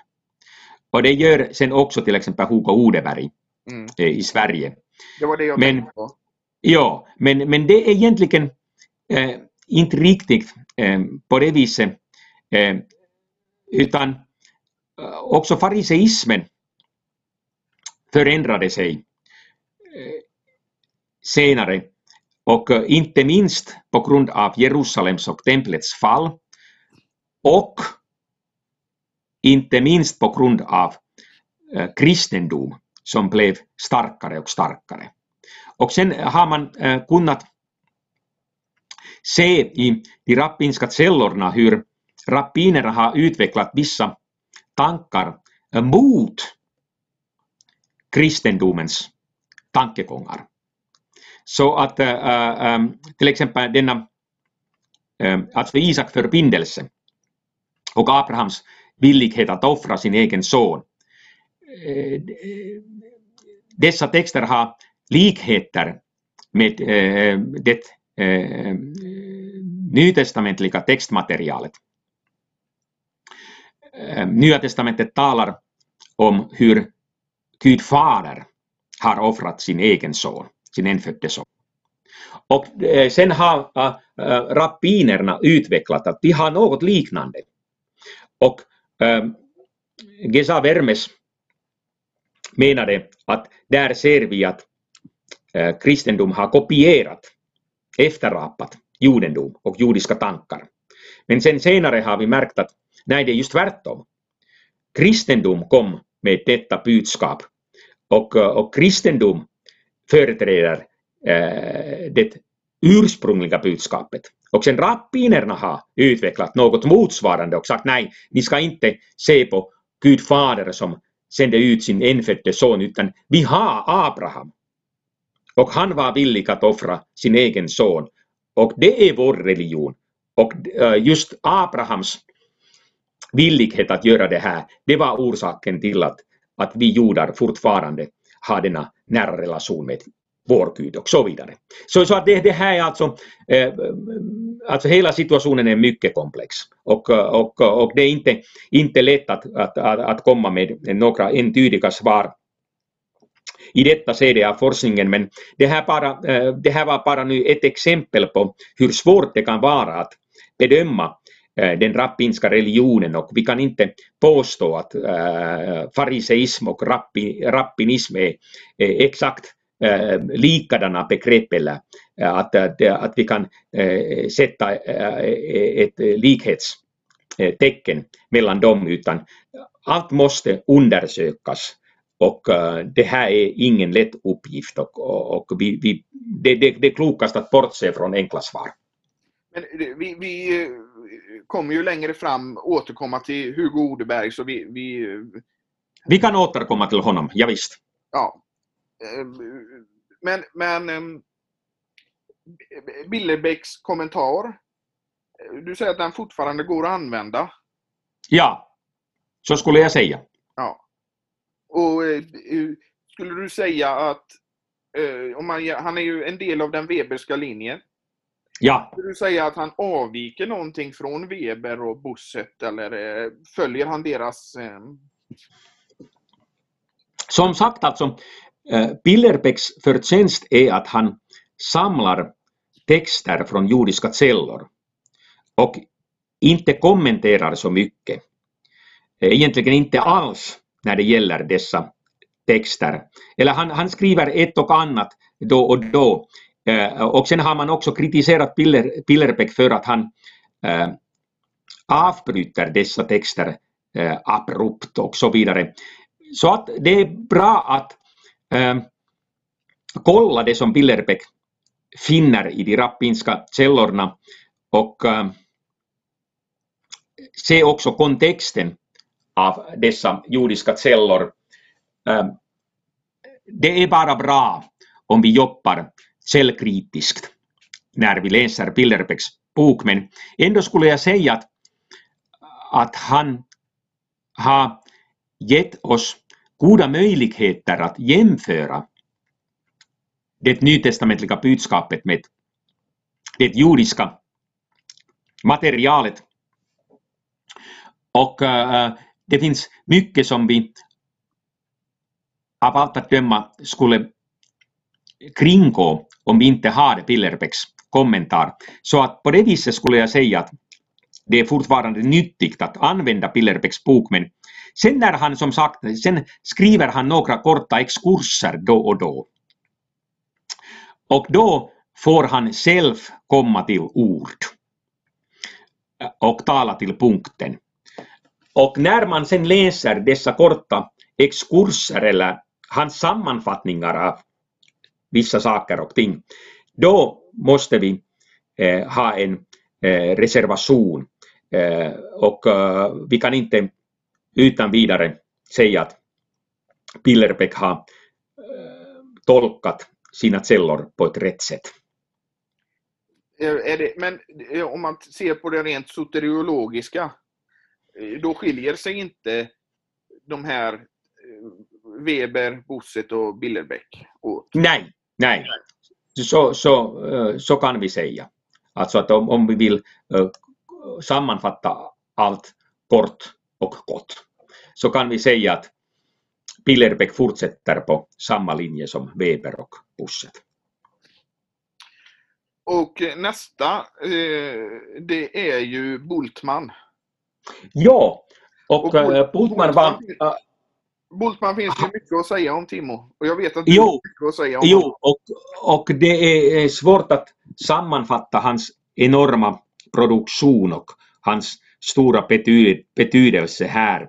Och det gör sen också till exempel Hugo Odeberg mm. i Sverige. Det var det jag men, tänkte på. Ja, men, men det är egentligen eh, inte riktigt eh, på det viset, eh, utan också fariseismen förändrade sig eh, senare och eh, inte minst på grund av Jerusalems och templets fall och inte minst på grund av eh, kristendom som blev starkare och starkare. Och sen har man eh, kunnat se i de rabbinska källorna hur rabbinerna har utvecklat vissa tankar mot kristendomens tankegångar. Så att äh, uh, uh, um, till exempel denna äh, alltså Isak förbindelse och Abrahams villighet att offra sin egen son. Äh, dessa texter har likheter med eh, det eh, nytestamentliga textmaterialet. Nya testamentet talar om hur Gud fader har offrat sin egen son, sin enfödde son. Och eh, sen har eh, eh, rappinerna rabbinerna utvecklat att de har något liknande. Och ehm, Gesa Vermes menade att där ser vi att kristendom har kopierat, efterapat judendom och judiska tankar. Men sen senare har vi märkt att nej, det är just tvärtom. Kristendom kom med detta budskap. Och, och kristendom företräder eh, det ursprungliga budskapet. Och sen rappinerna har utvecklat något motsvarande och sagt nej, ni ska inte se på Gud fader som sände ut sin enfödde son, utan vi har Abraham. Och han var villig att offra sin egen son. Och det är vår religion. Och eh, just Abrahams villighet att göra det här, det var orsaken till att, att vi judar fortfarande har denna nära relation med vår Gud och så vidare. Så, så att det, det här är alltså, eh, alltså hela situationen är mycket komplex och, och, och det är inte, inte lätt att, att, att, att komma med några entydiga svar i detta skede av forskningen, men det här, bara, eh, det här var bara nu ett exempel på hur svårt det kan vara att bedöma eh, Eh, den rappinska religionen och vi kan inte påstå att eh, fariseism och rappi, rappinism är, exakt eh, likadana begrepp eller att, att, vi kan sätta ett likhetstecken mellan dem utan allt måste undersökas och det här är ingen lätt uppgift och, och, och vi, vi, det, det, det är klokast att bortse från enkla svar. Men vi, vi kommer ju längre fram återkomma till Hugo Odeberg så vi... Vi, vi kan återkomma till honom, ja, visst. Ja. Men, men Billerbäcks kommentar. Du säger att den fortfarande går att använda. Ja, så skulle jag säga. Ja. Och skulle du säga att om man, han är ju en del av den Weberska linjen. Ja. Skulle du säga att han avviker någonting från Weber och Busset eller eh, följer han deras... Eh... Som sagt alltså, eh, Billerbecks förtjänst är att han samlar texter från judiska källor och inte kommenterar så mycket. Egentligen inte alls när det gäller dessa texter. Eller han, han skriver ett och annat då och då Eh, Eh, och sen har man också kritiserat Piller, Pillerbeck för att han eh, avbryter dessa texter eh, abrupt och så vidare. Så att det är bra att kolla det som Pillerbeck finner i de rappinska källorna och se också kontexten av dessa judiska källor. Det är bara bra om vi jobbar källkritiskt när vi läser Bilderbecks bok, men ändå skulle jag säga att, att han har gett oss goda möjligheter att jämföra det nytestamentliga budskapet med det judiska materialet. Och äh, det finns mycket som vi av allt att döma skulle kringgå om vi inte har Pillerbäcks kommentar. Så att på det viset skulle jag säga att det är fortfarande nyttigt att använda Pillerbäcks bok, men sen när han som sagt, sen skriver han några korta exkurser då och då. Och då får han själv komma till ord och tala till punkten. Och när man sen läser dessa korta exkurser eller hans sammanfattningar av vissa saker och ting, då måste vi eh, ha en eh, reservation eh, och eh, vi kan inte utan vidare säga att Pillerbeck har eh, tolkat sina källor på ett rätt sätt. Det, men eh, om man ser på det rent soteriologiska, då skiljer sig inte de här Weber, Bosset och Billerbeck åt? Nej, Nej, så, så, eh, så kan vi säga. Alltså att om, om vi vill uh, sammanfatta allt kort och gott så kan vi säga att Pillerbeck fortsätter på samma linje som Weber och Busset. Och nästa, eh, det är ju Bultman. Ja, och, och Bultman var... Bultman finns det mycket att säga om Timo. Och jag vet att du jo, har mycket att säga om Jo, och, och det är svårt att sammanfatta hans enorma produktion och hans stora betydelse här.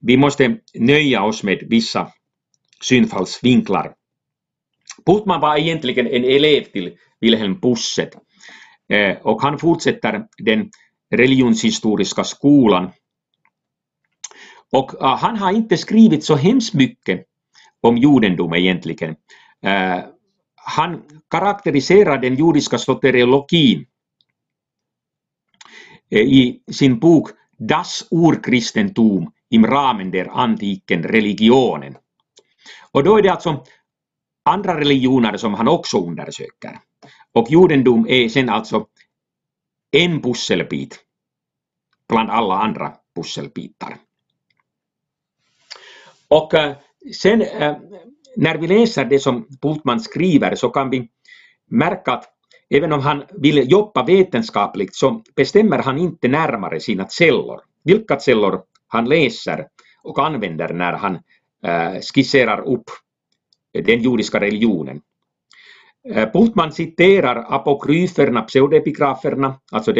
Vi måste nöja oss med vissa synfallsvinklar. Bultman var egentligen en elev till Wilhelm Pusset. Och han fortsätter den religionshistoriska skolan. Och äh, han har inte skrivit så hemskt mycket om judendom egentligen. Äh, han karaktäriserar den judiska soteriologin äh, i sin bok Das Urkristentum im Rahmen der antiken religionen. Och då är det alltså andra religioner som han också undersöker. Och judendom är sen alltså en pusselbit bland alla andra pusselbitar. Och eh, sen eh, när vi läser det som Bultman skriver så kan vi märka att även om han vill jobba vetenskapligt så bestämmer han inte närmare sina källor. Vilka källor han läser och använder när han eh, skisserar upp den judiska religionen. Bultman citerar apokryferna, pseudepigraferna, alltså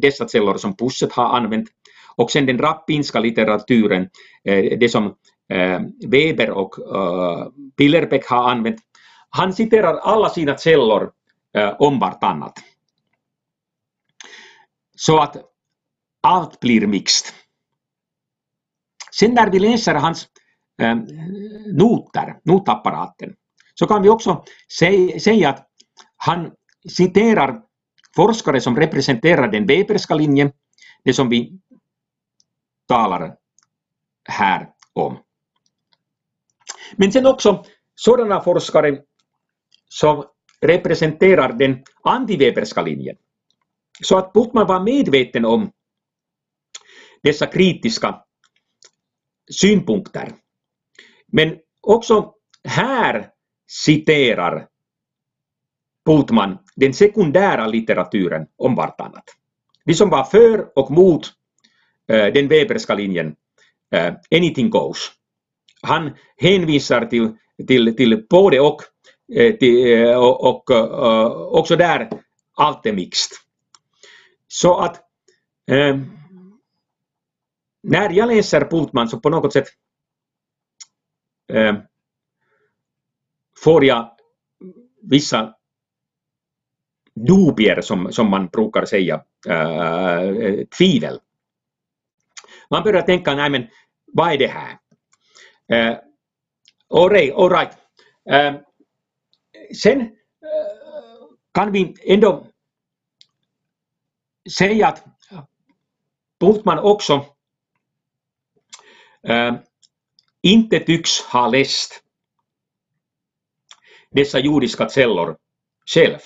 dessa källor som Pusset har använt, och sen den rabbinska litteraturen, det som Eh, Weber och eh, Pillerbeck har använt. Han citerar alla sina källor eh, om vartannat. Så att allt blir mixed. Sen när vi läser hans noter, notapparaten, så kan vi också säga att han citerar forskare som representerar den Weberska linjen, det som vi talar här om. Men sen också sådana forskare som representerar den antiweberska linjen. Så att Putman var medveten om dessa kritiska synpunkter. Men också här citerar Putman den sekundära litteraturen om vartannat. De som var för och mot eh, den Weberska linjen, eh, anything goes. Han hänvisar till, till, till både och, eh, till, eh, och, och eh, också där allt är mixt. Så att när jag läser Bultman så på något sätt får jag vissa dubier som, som man brukar säga, äh, tvivel. Man börjar tänka, nej men vad är det här? Äh, all right, all right. Äh, sen äh, kan vi ändå säga att Bultman också äh, inte tycks ha läst dessa judiska källor själv.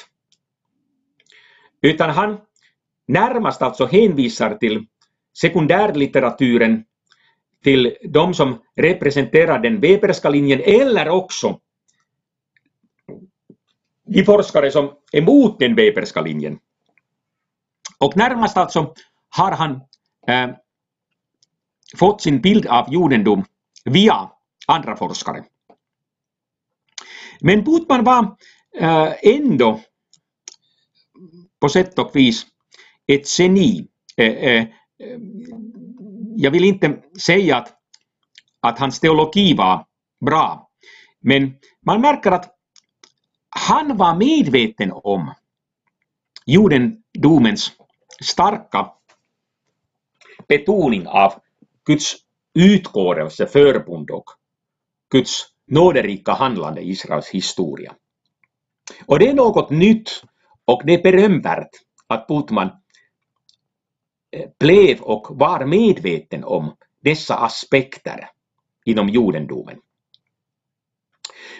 Utan han närmast alltså hänvisar till sekundärlitteraturen, till de som representerar den Weberska linjen eller också de forskare som är emot den Weberska linjen. Och närmast alltså har han äh, fått sin bild av judendom via andra forskare. Men Putman var äh, ändå på sätt och vis ett geni. Eh, jag vill inte säga att, att hans teologi var bra, men man märker att han var medveten om judendomens starka betoning av Guds utkårelse, förbund och Guds nåderika handlande i Israels historia. Och det är något nytt och det är berömvärt att Putman blev och var medveten om dessa aspekter inom judendomen.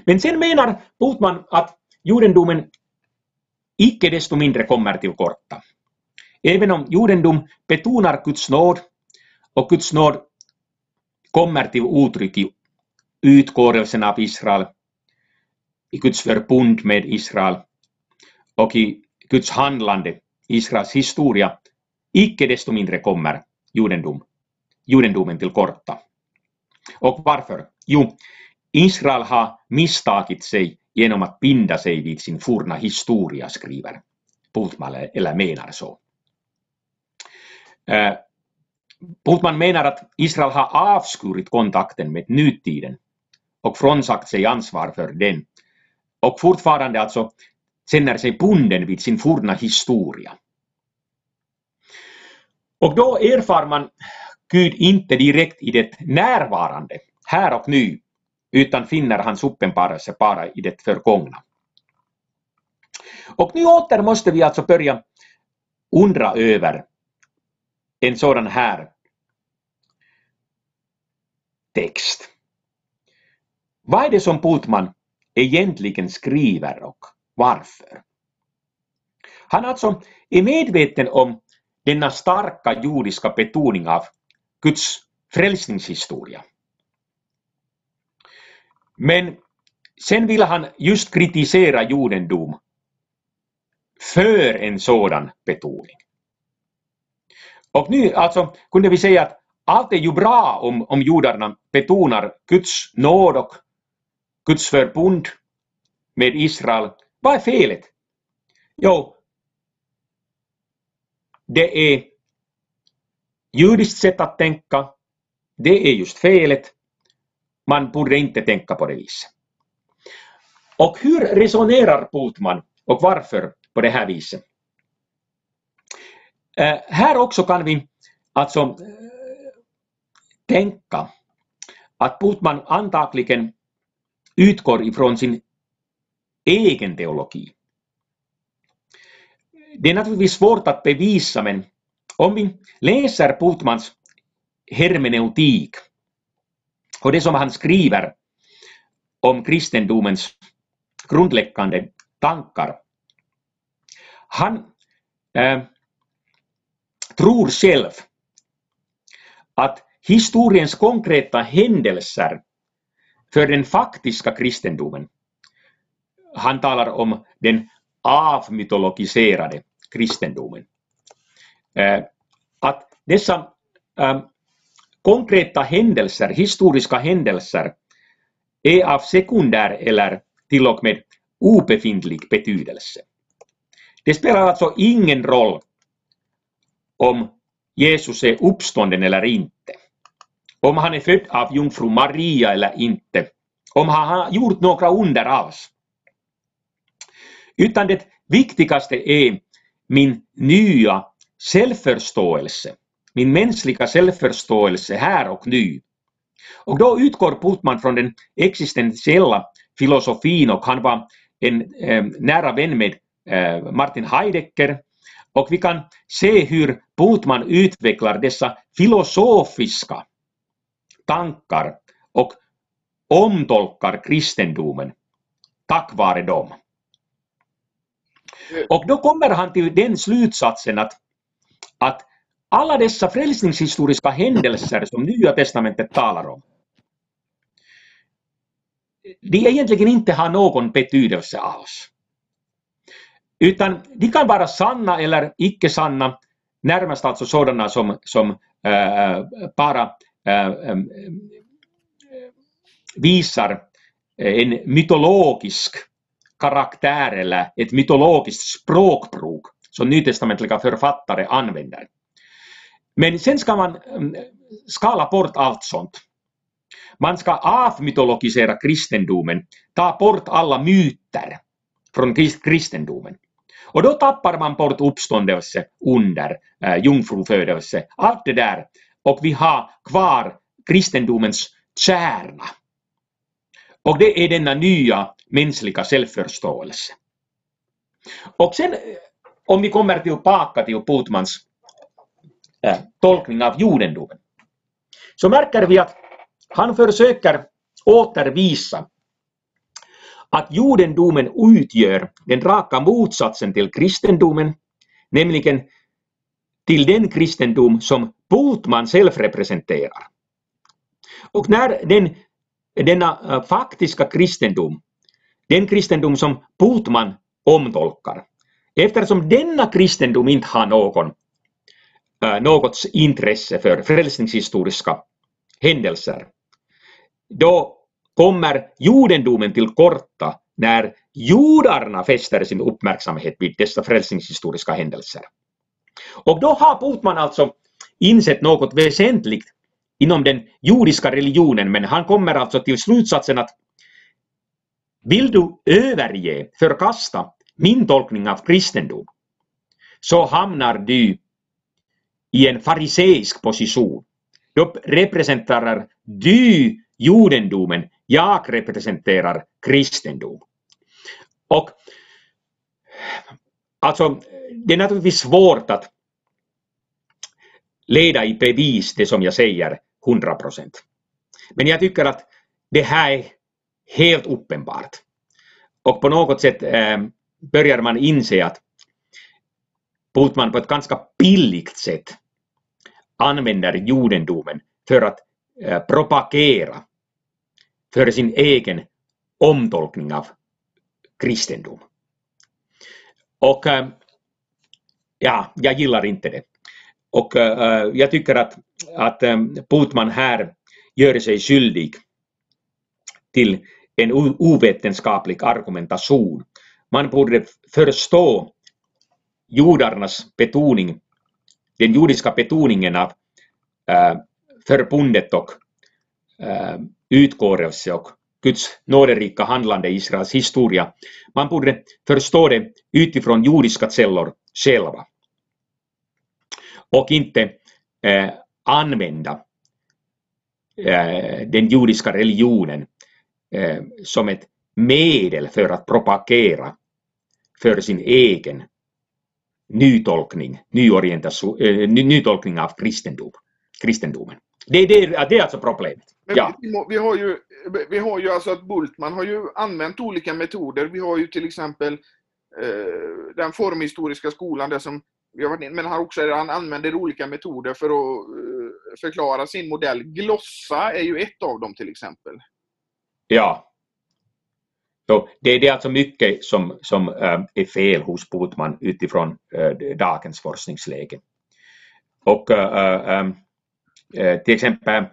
Men sen menar Botman att judendomen icke desto mindre kommer till korta. Även om judendom betonar Guds nåd och Guds nåd kommer till uttryck i utkårelsen av Israel, i Guds förbund med Israel och i Guds handlande, Israels historia, icke desto mindre kommer judendom, judendomen till korta. Och varför? Jo, Israel har misstagit sig genom att binda sig vid sin forna historia, skriver Bultman, eller menar så. Eh, Bultman menar att Israel har avskurit kontakten med nutiden och frånsagt sig ansvar för den. Och fortfarande alltså känner sig bunden vid sin forna historia. Och då erfar man Gud inte direkt i det närvarande, här och nu, utan finner hans uppenbarelse bara i det förgångna. Och nu åter måste vi alltså börja undra över en sådan här text. Vad är det som Putman egentligen skriver och varför? Han alltså är medveten om denna starka judiska betoning av Guds frälsningshistoria. Men sen vill han just kritisera judendom för en sådan betoning. Och nu alltså kunde vi säga att allt är ju bra om, om judarna betonar Guds nåd och Guds förbund med Israel. Vad är felet? Jo, det är judiskt sätt att tänka. Det är just felet. Man borde inte tänka på det viset. Och hur resonerar Putman och varför på det här viset? Eh, här också kan vi alltså eh, tänka att Putman antagligen utgår ifrån sin egen teologi. Det är naturligtvis svårt att bevisa men om vi läser Putmans hermeneutik och det som han skriver om kristendomens grundläggande tankar. Han äh, tror själv att historiens konkreta händelser för den faktiska kristendomen, han talar om den avmytologiserade kristendomen, eh, att dessa ehm, konkreta händelser, historiska händelser, är av sekundär eller till och med obefintlig betydelse. Det spelar alltså ingen roll om Jesus är uppstånden eller inte, om han är född av jungfru Maria eller inte, om han har gjort några under alls. Utan det viktigaste är min nya självförståelse, min mänskliga självförståelse här och nu. Och då utgår Putman från den existentiella filosofin och han var en eh, nära vän med eh, Martin Heidegger och vi kan se hur Putman utvecklar dessa filosofiska tankar och omtolkar kristendomen tack vare dem. Och då kommer han till den slutsatsen att, att alla dessa frälsningshistoriska händelser som Nya Testamentet talar om, de egentligen inte har någon betydelse alls. Utan de kan vara sanna eller icke sanna, närmast alltså sådana som, som äh, bara äh, visar en mytologisk karaktär eller ett mytologiskt språkbruk som nytestamentliga författare använder. Men sen ska man mm, skala bort allt sånt. Man ska avmytologisera kristendomen, ta bort alla myter från kristendomen. Och då tappar man bort uppståndelse, under, äh, jungfrufödelse, allt det där. Och vi har kvar kristendomens kärna. Och det är denna nya mänskliga självförståelse. Och sen eh, om vi kommer tillbaka till Putmans äh, eh, tolkning av judendomen, så märker vi att han försöker återvisa att judendomen utgör den raka motsatsen till kristendomen, nämligen till den kristendom som Putman själv representerar. Och när den, denna äh, faktiska kristendom, den kristendom som Putman omtolkar, eftersom denna kristendom inte har någon, äh, något intresse för frälsningshistoriska händelser, då kommer judendomen till korta när judarna fäster sin uppmärksamhet vid dessa frälsningshistoriska händelser. Och då har Putman alltså insett något väsentligt inom den judiska religionen, men han kommer alltså till slutsatsen att vill du överge, förkasta min tolkning av kristendom, så hamnar du i en fariseisk position. Då representerar du judendomen, jag representerar kristendom. Och alltså, det är naturligtvis svårt att leda i bevis det som jag säger 100 procent. Men jag tycker att det här är helt uppenbart. Och på något sätt eh, börjar man inse att Putman på ett ganska billigt sätt använder judendomen för att eh, propagera för sin egen omtolkning av kristendom. Och äh, ja, jag gillar inte det. Och äh, jag tycker att, att äh, Putman här gör sig skyldig till en ovetenskaplig argumentation. Man borde förstå judarnas betoning, den judiska betoningen av äh, förbundet och äh, utgåelse och Guds nåderika handlande i Israels historia. Man borde förstå det utifrån judiska källor själva. Och inte eh, använda eh, den judiska religionen eh, som ett medel för att propagera för sin egen nytolkning, nyorientation, eh, nytolkning av kristendom, kristendomen. Det, det, det är alltså problemet. Men ja. vi, vi, har ju, vi har ju alltså att Bultman har ju använt olika metoder. Vi har ju till exempel eh, den formhistoriska skolan, där som vi har varit in, men han, också, han använder olika metoder för att eh, förklara sin modell. Glossa är ju ett av dem till exempel. Ja. Så det, det är alltså mycket som, som eh, är fel hos Botman utifrån eh, dagens forskningsläge. Och äh, till exempel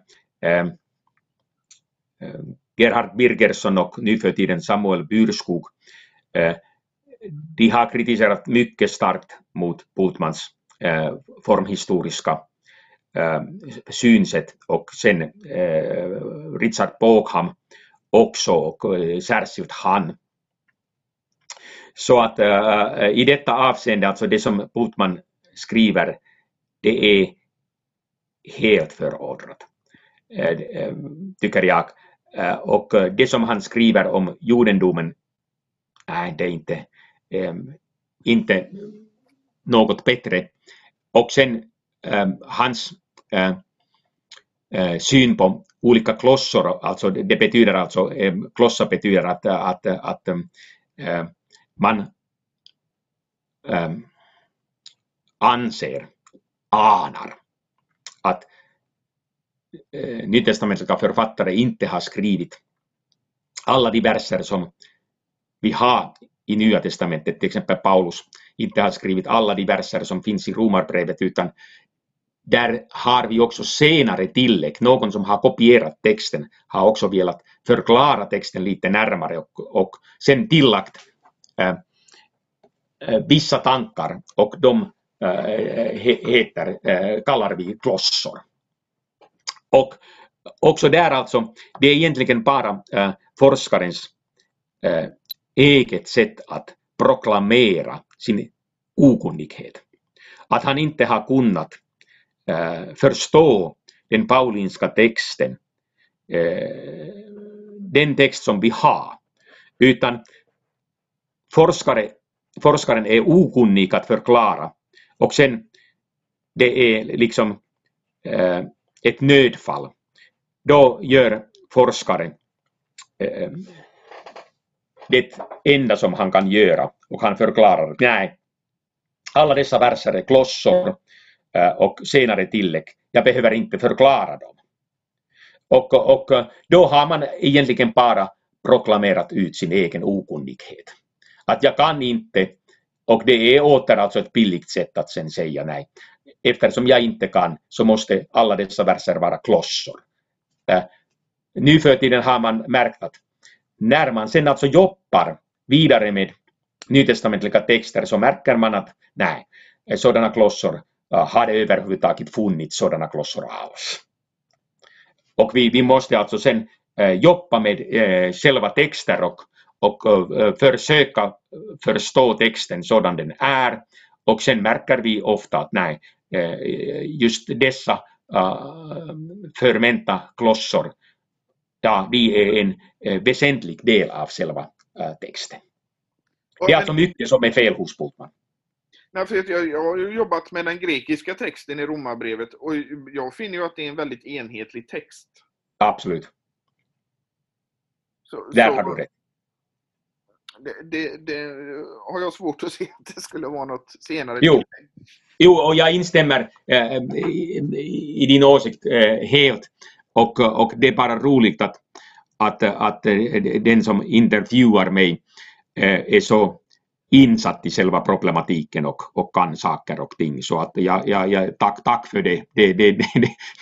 Gerhard Birgersson och nu för tiden Samuel Byrskog, de har kritiserat mycket starkt mot Bultmans eh, formhistoriska eh, synsätt och sen eh, Richard Bogham också och särskilt han. Så att i detta avseende, alltså det som Bultman skriver, det är helt föråldrat, tycker jag. Och det som han skriver om judendomen, nej, det är inte, Ähm, inte något bättre. Och sen ähm, hans eh, syn på olika klossor, alltså det betyder alltså, ähm, klossa betyder att, att, att äh, man anser, anar att eh, nytestamentliga författare inte har skrivit alla de verser som vi har i Nya testamentet, till exempel Paulus inte har skrivit alla de verser som finns i Romarbrevet utan där har vi också senare tillägg, någon som har kopierat texten har också velat förklara texten lite närmare och, och sen tillagt äh, vissa tankar och de äh, heter, äh, kallar vi glossor. Och också där alltså, det är egentligen bara äh, forskarens äh, eget sätt att proklamera sin okunnighet. Att han inte har kunnat äh, förstå den paulinska texten, äh, den text som vi har, utan forskare, forskaren är okunnig att förklara och sen det är liksom äh, ett nödfall, då gör forskaren äh, det enda som han kan göra och han förklarar att nej, alla dessa verser är klossor eh, och senare tillägg, jag behöver inte förklara dem. Och, och då har man egentligen bara proklamerat ut sin egen okunnighet. Att jag kan inte, och det är åter alltså ett billigt sätt att sen säga nej eftersom jag inte kan så måste alla dessa verser vara klossor. Äh, nu för tiden har man märkt att när man sen alltså jobbar vidare med nytestamentliga texter så märker man att nej, sådana klossor hade har överhuvudtaget funnits sådana klossor alls. Och vi, vi måste alltså sen äh, jobba med äh, själva texter och, och äh, försöka förstå texten sådan den är. Och sen märker vi ofta att nej, just dessa förmenta klossor, ja, de är en väsentlig del av själva texten. Det är alltså mycket som är fel hos Bultmann. Nej, för jag, jag har jobbat med den grekiska texten i Romarbrevet och jag finner ju att det är en väldigt enhetlig text. Absolut. Så, Där så, har du rätt. Det, det, det, har jag svårt att se att det skulle vara något senare. Jo, jo och jag instämmer äh, i, i, din åsikt äh, helt. Och, och det är bara roligt att, att, att den som intervjuar mig eh, är så insatt i själva problematiken och, och kan saker och ting. Så att jag, jag, jag, tack, tack för det. Det, det, det,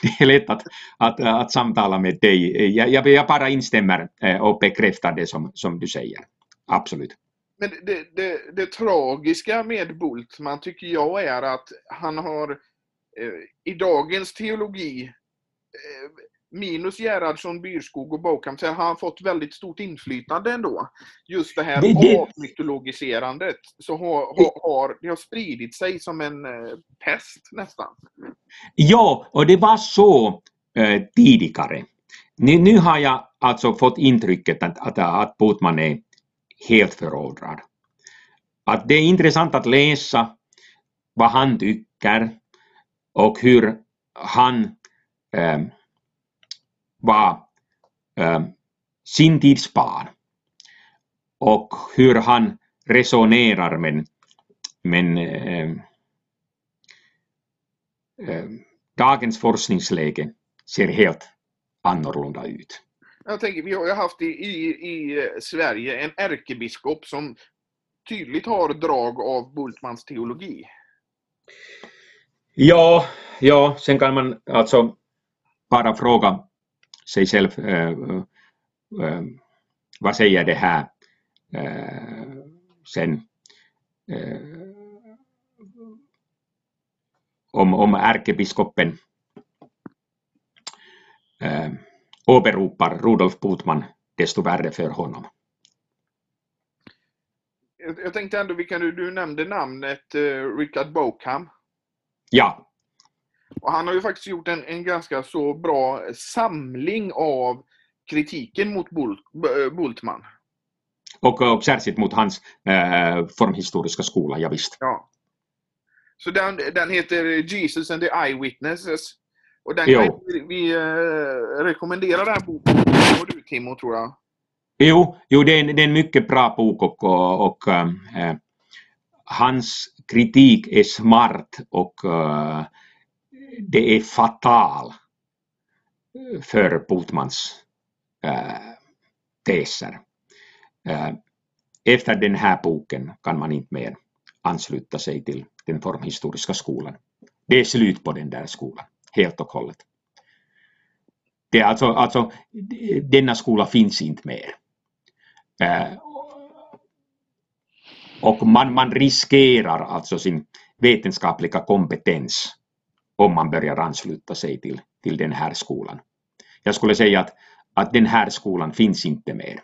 det är lätt att, att, att samtala med dig. Jag, jag bara instämmer eh, och bekräftar det som, som du säger. Absolut. Men det, det, det tragiska med Bultman tycker jag är att han har eh, i dagens teologi eh, minus Gerhardsson, Byrskog och Bokham så har han fått väldigt stort inflytande ändå. Just det här det, avmytologiserandet så har, har, har, det har spridit sig som en eh, pest nästan. Ja, och det var så eh, tidigare. Nu, nu har jag alltså fått intrycket att, att, att Putman är helt föråldrad. Att det är intressant att läsa vad han tycker och hur han eh, var äh, sin tids barn och hur han resonerar men, men äh, äh, dagens forskningsläge ser helt annorlunda ut. Jag tänker, vi har ju haft i, i, i Sverige en ärkebiskop som tydligt har drag av Bultmans teologi. Ja, ja, sen kan man alltså bara fråga sig själv vad säger det här sen om, om ärkebiskopen åberopar Rudolf Putman desto värre för honom. Jag tänkte ändå, vilka du, du nämnde namnet uh, Richard Bokham. Ja. Och han har ju faktiskt gjort en, en ganska så bra samling av kritiken mot Bult, eh, Bultman. Och, och särskilt mot hans eh, formhistoriska skola, ja, visst. Ja. Så den, den heter Jesus and the Eyewitnesses. Och den kan vi, vi eh, rekommendera den boken. Och du Timo, tror jag. Jo, jo det, är en, det är en mycket bra bok och, och, och eh, hans kritik är smart och eh, det är fatal för Bultmans äh, eh, teser. Äh, efter den här boken kan man inte mer ansluta sig till den formhistoriska skolan. Det är slut på den där skolan, helt och hållet. Det är alltså, alltså, denna skola finns inte mer. Äh, och man, man riskerar alltså sin vetenskapliga kompetens om man börjar ansluta sig till, till den här skolan. Jag skulle säga att, att den här skolan finns inte mer.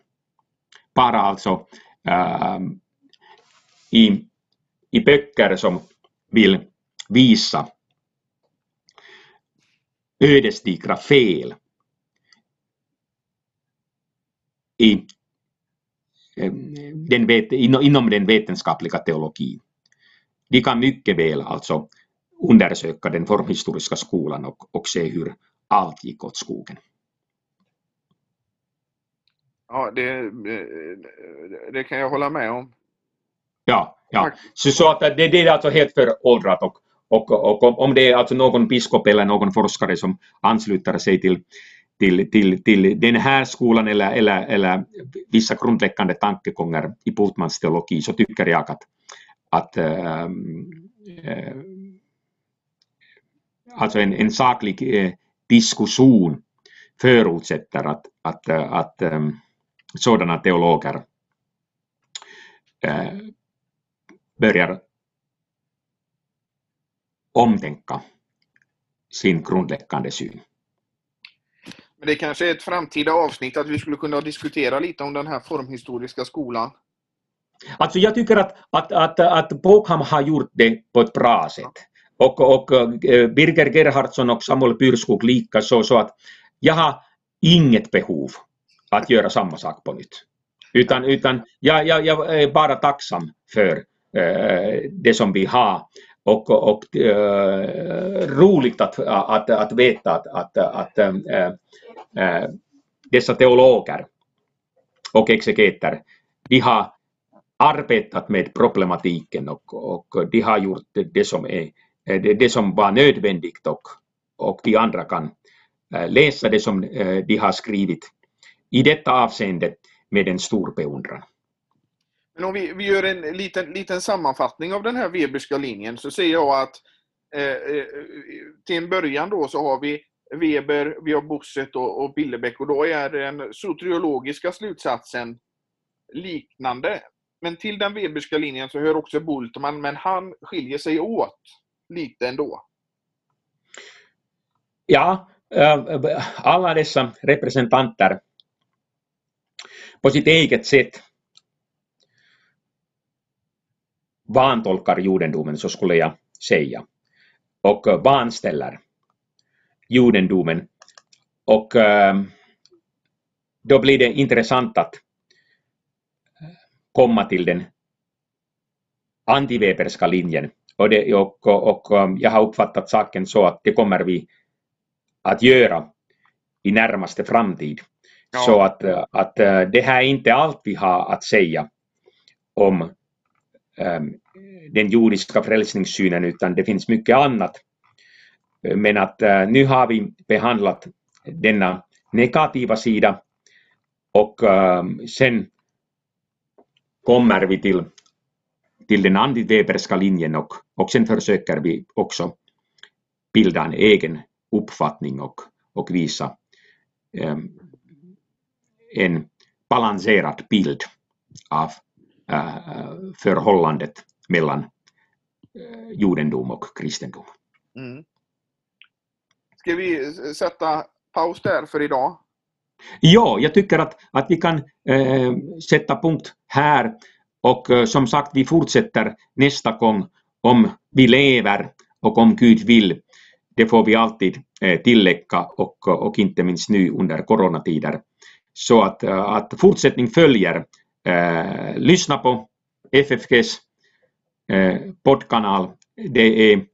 Bara alltså äh, i, i böcker som vill visa ödesdigra fel i, ähm, den vet, inom den vetenskapliga teologin. De kan mycket väl alltså undersöka den formhistoriska skolan och, och se hur allt gick åt skogen. Ja, det, det kan jag hålla med om. Ja, ja. Så, så att det, det är alltså helt föråldrat och, och, och, om det är alltså någon biskop eller någon forskare som ansluter sig till, till, till, till den här skolan eller, eller, eller vissa grundläggande tankegångar i Putmans teologi så tycker jag att, att äh, äh, alltså en, en saklig eh, diskussion förutsätter att, att, eh, att eh, sådana teologer eh, börjar omtänka sin grundläggande syn. Det kanske är ett framtida avsnitt att vi skulle kunna diskutera lite om den här formhistoriska skolan. Alltså jag tycker att, att, att, att Bokham har gjort det på ett bra sätt. Och, eh, och Birger Gerhardsson och Samuel Pyrskog likaså, så att jag har inget behov att göra samma sak på nytt. Utan, utan jag, jag, jag är eh, bara tacksam för eh, det som vi har och, och eh, roligt att, att, att veta att, att, att äh, äh, dessa teologer och exegeter, de har arbetat med problematiken och, och de har gjort det som, är, Eh, det, det som var nödvändigt och, och de andra kan eh, läsa det som eh, de har skrivit i detta avseende med en stor beundran. Men om vi, vi gör en liten, liten sammanfattning av den här Weberska linjen så ser jag att eh, till en början då så har vi Weber, vi har Bosset och, och Billebäck och då är den soteriologiska slutsatsen liknande. Men till den Weberska linjen så hör också Bultman, men han skiljer sig åt lite ändå. Ja, eh, alla dessa representanter på sitt eget sätt vantolkar judendomen, så skulle jag säga, och eh, vanställer judendomen. Och eh, då blir det intressant att komma till den antiweberska linjen. Och, det, och, och, och, jag har uppfattat saken så att det kommer vi att göra i närmaste framtid. Ja. Så att, att det här är inte allt vi har att säga om Ehm, den jordiska frälsningssynen utan det finns mycket annat. Men att eh, nu har vi behandlat denna negativa sida och ehm, sen kommer vi till, till den antiweberska linjen och, och sen försöker vi också bilda en egen uppfattning och, och visa um, en balanserad bild av förhållandet mellan judendom och kristendom. Mm. Ska vi sätta paus där för idag? Ja, jag tycker att, att vi kan äh, sätta punkt här och eh, som sagt vi fortsätter nästa gång om vi lever och om Gud vill. Det får vi alltid eh, tillägga och, eh, och inte minst nu under coronatider. Så att, att fortsättning följer Eh, lyssna på FFGs eh, poddkanal. Det är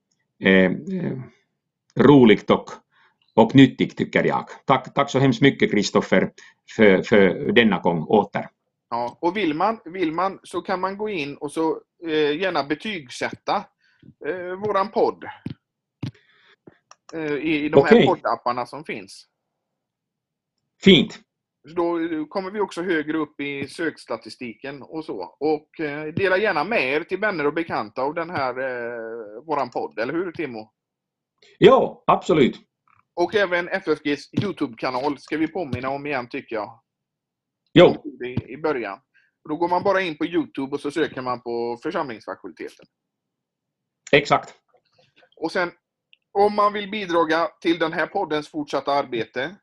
eh, roligt och, och nyttigt tycker jag. Tack, tack så hemskt mycket Kristoffer för, för denna gång åter. Ja, och vill man, vill man så kan man gå in och så eh, gärna betygsätta eh, våran podd. Eh, i, I de okay. här poddapparna som finns. Fint. Då kommer vi också högre upp i sökstatistiken och så. Och eh, dela gärna med er till vänner och bekanta av den här eh, våran podd, eller hur Timo? Ja, absolut. Och även FFGs Youtube-kanal ska vi påminna om igen tycker jag. Jo. I, början. då går man bara in på Youtube och så söker man på församlingsfakulteten. Exakt. Och sen om man vill bidra till den här poddens fortsatta arbete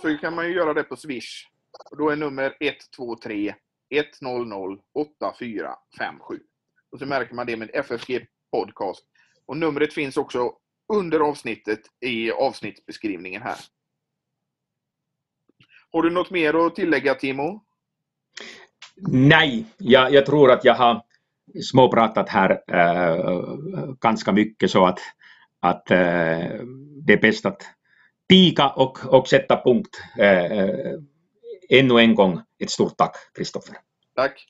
så kan man ju göra det på Swish. Och då är nummer 123 100 8457. Och så märker man det med FFG Podcast. Och numret finns också under avsnittet i avsnittsbeskrivningen här. Har du något mer att tillägga Timo? Nej, jag, jag tror att jag har småpratat här äh, ganska mycket så att, att äh, det är bäst att tiga och, och sätta punkt. Äh, ännu en gång ett stort tack, Kristoffer. Tack.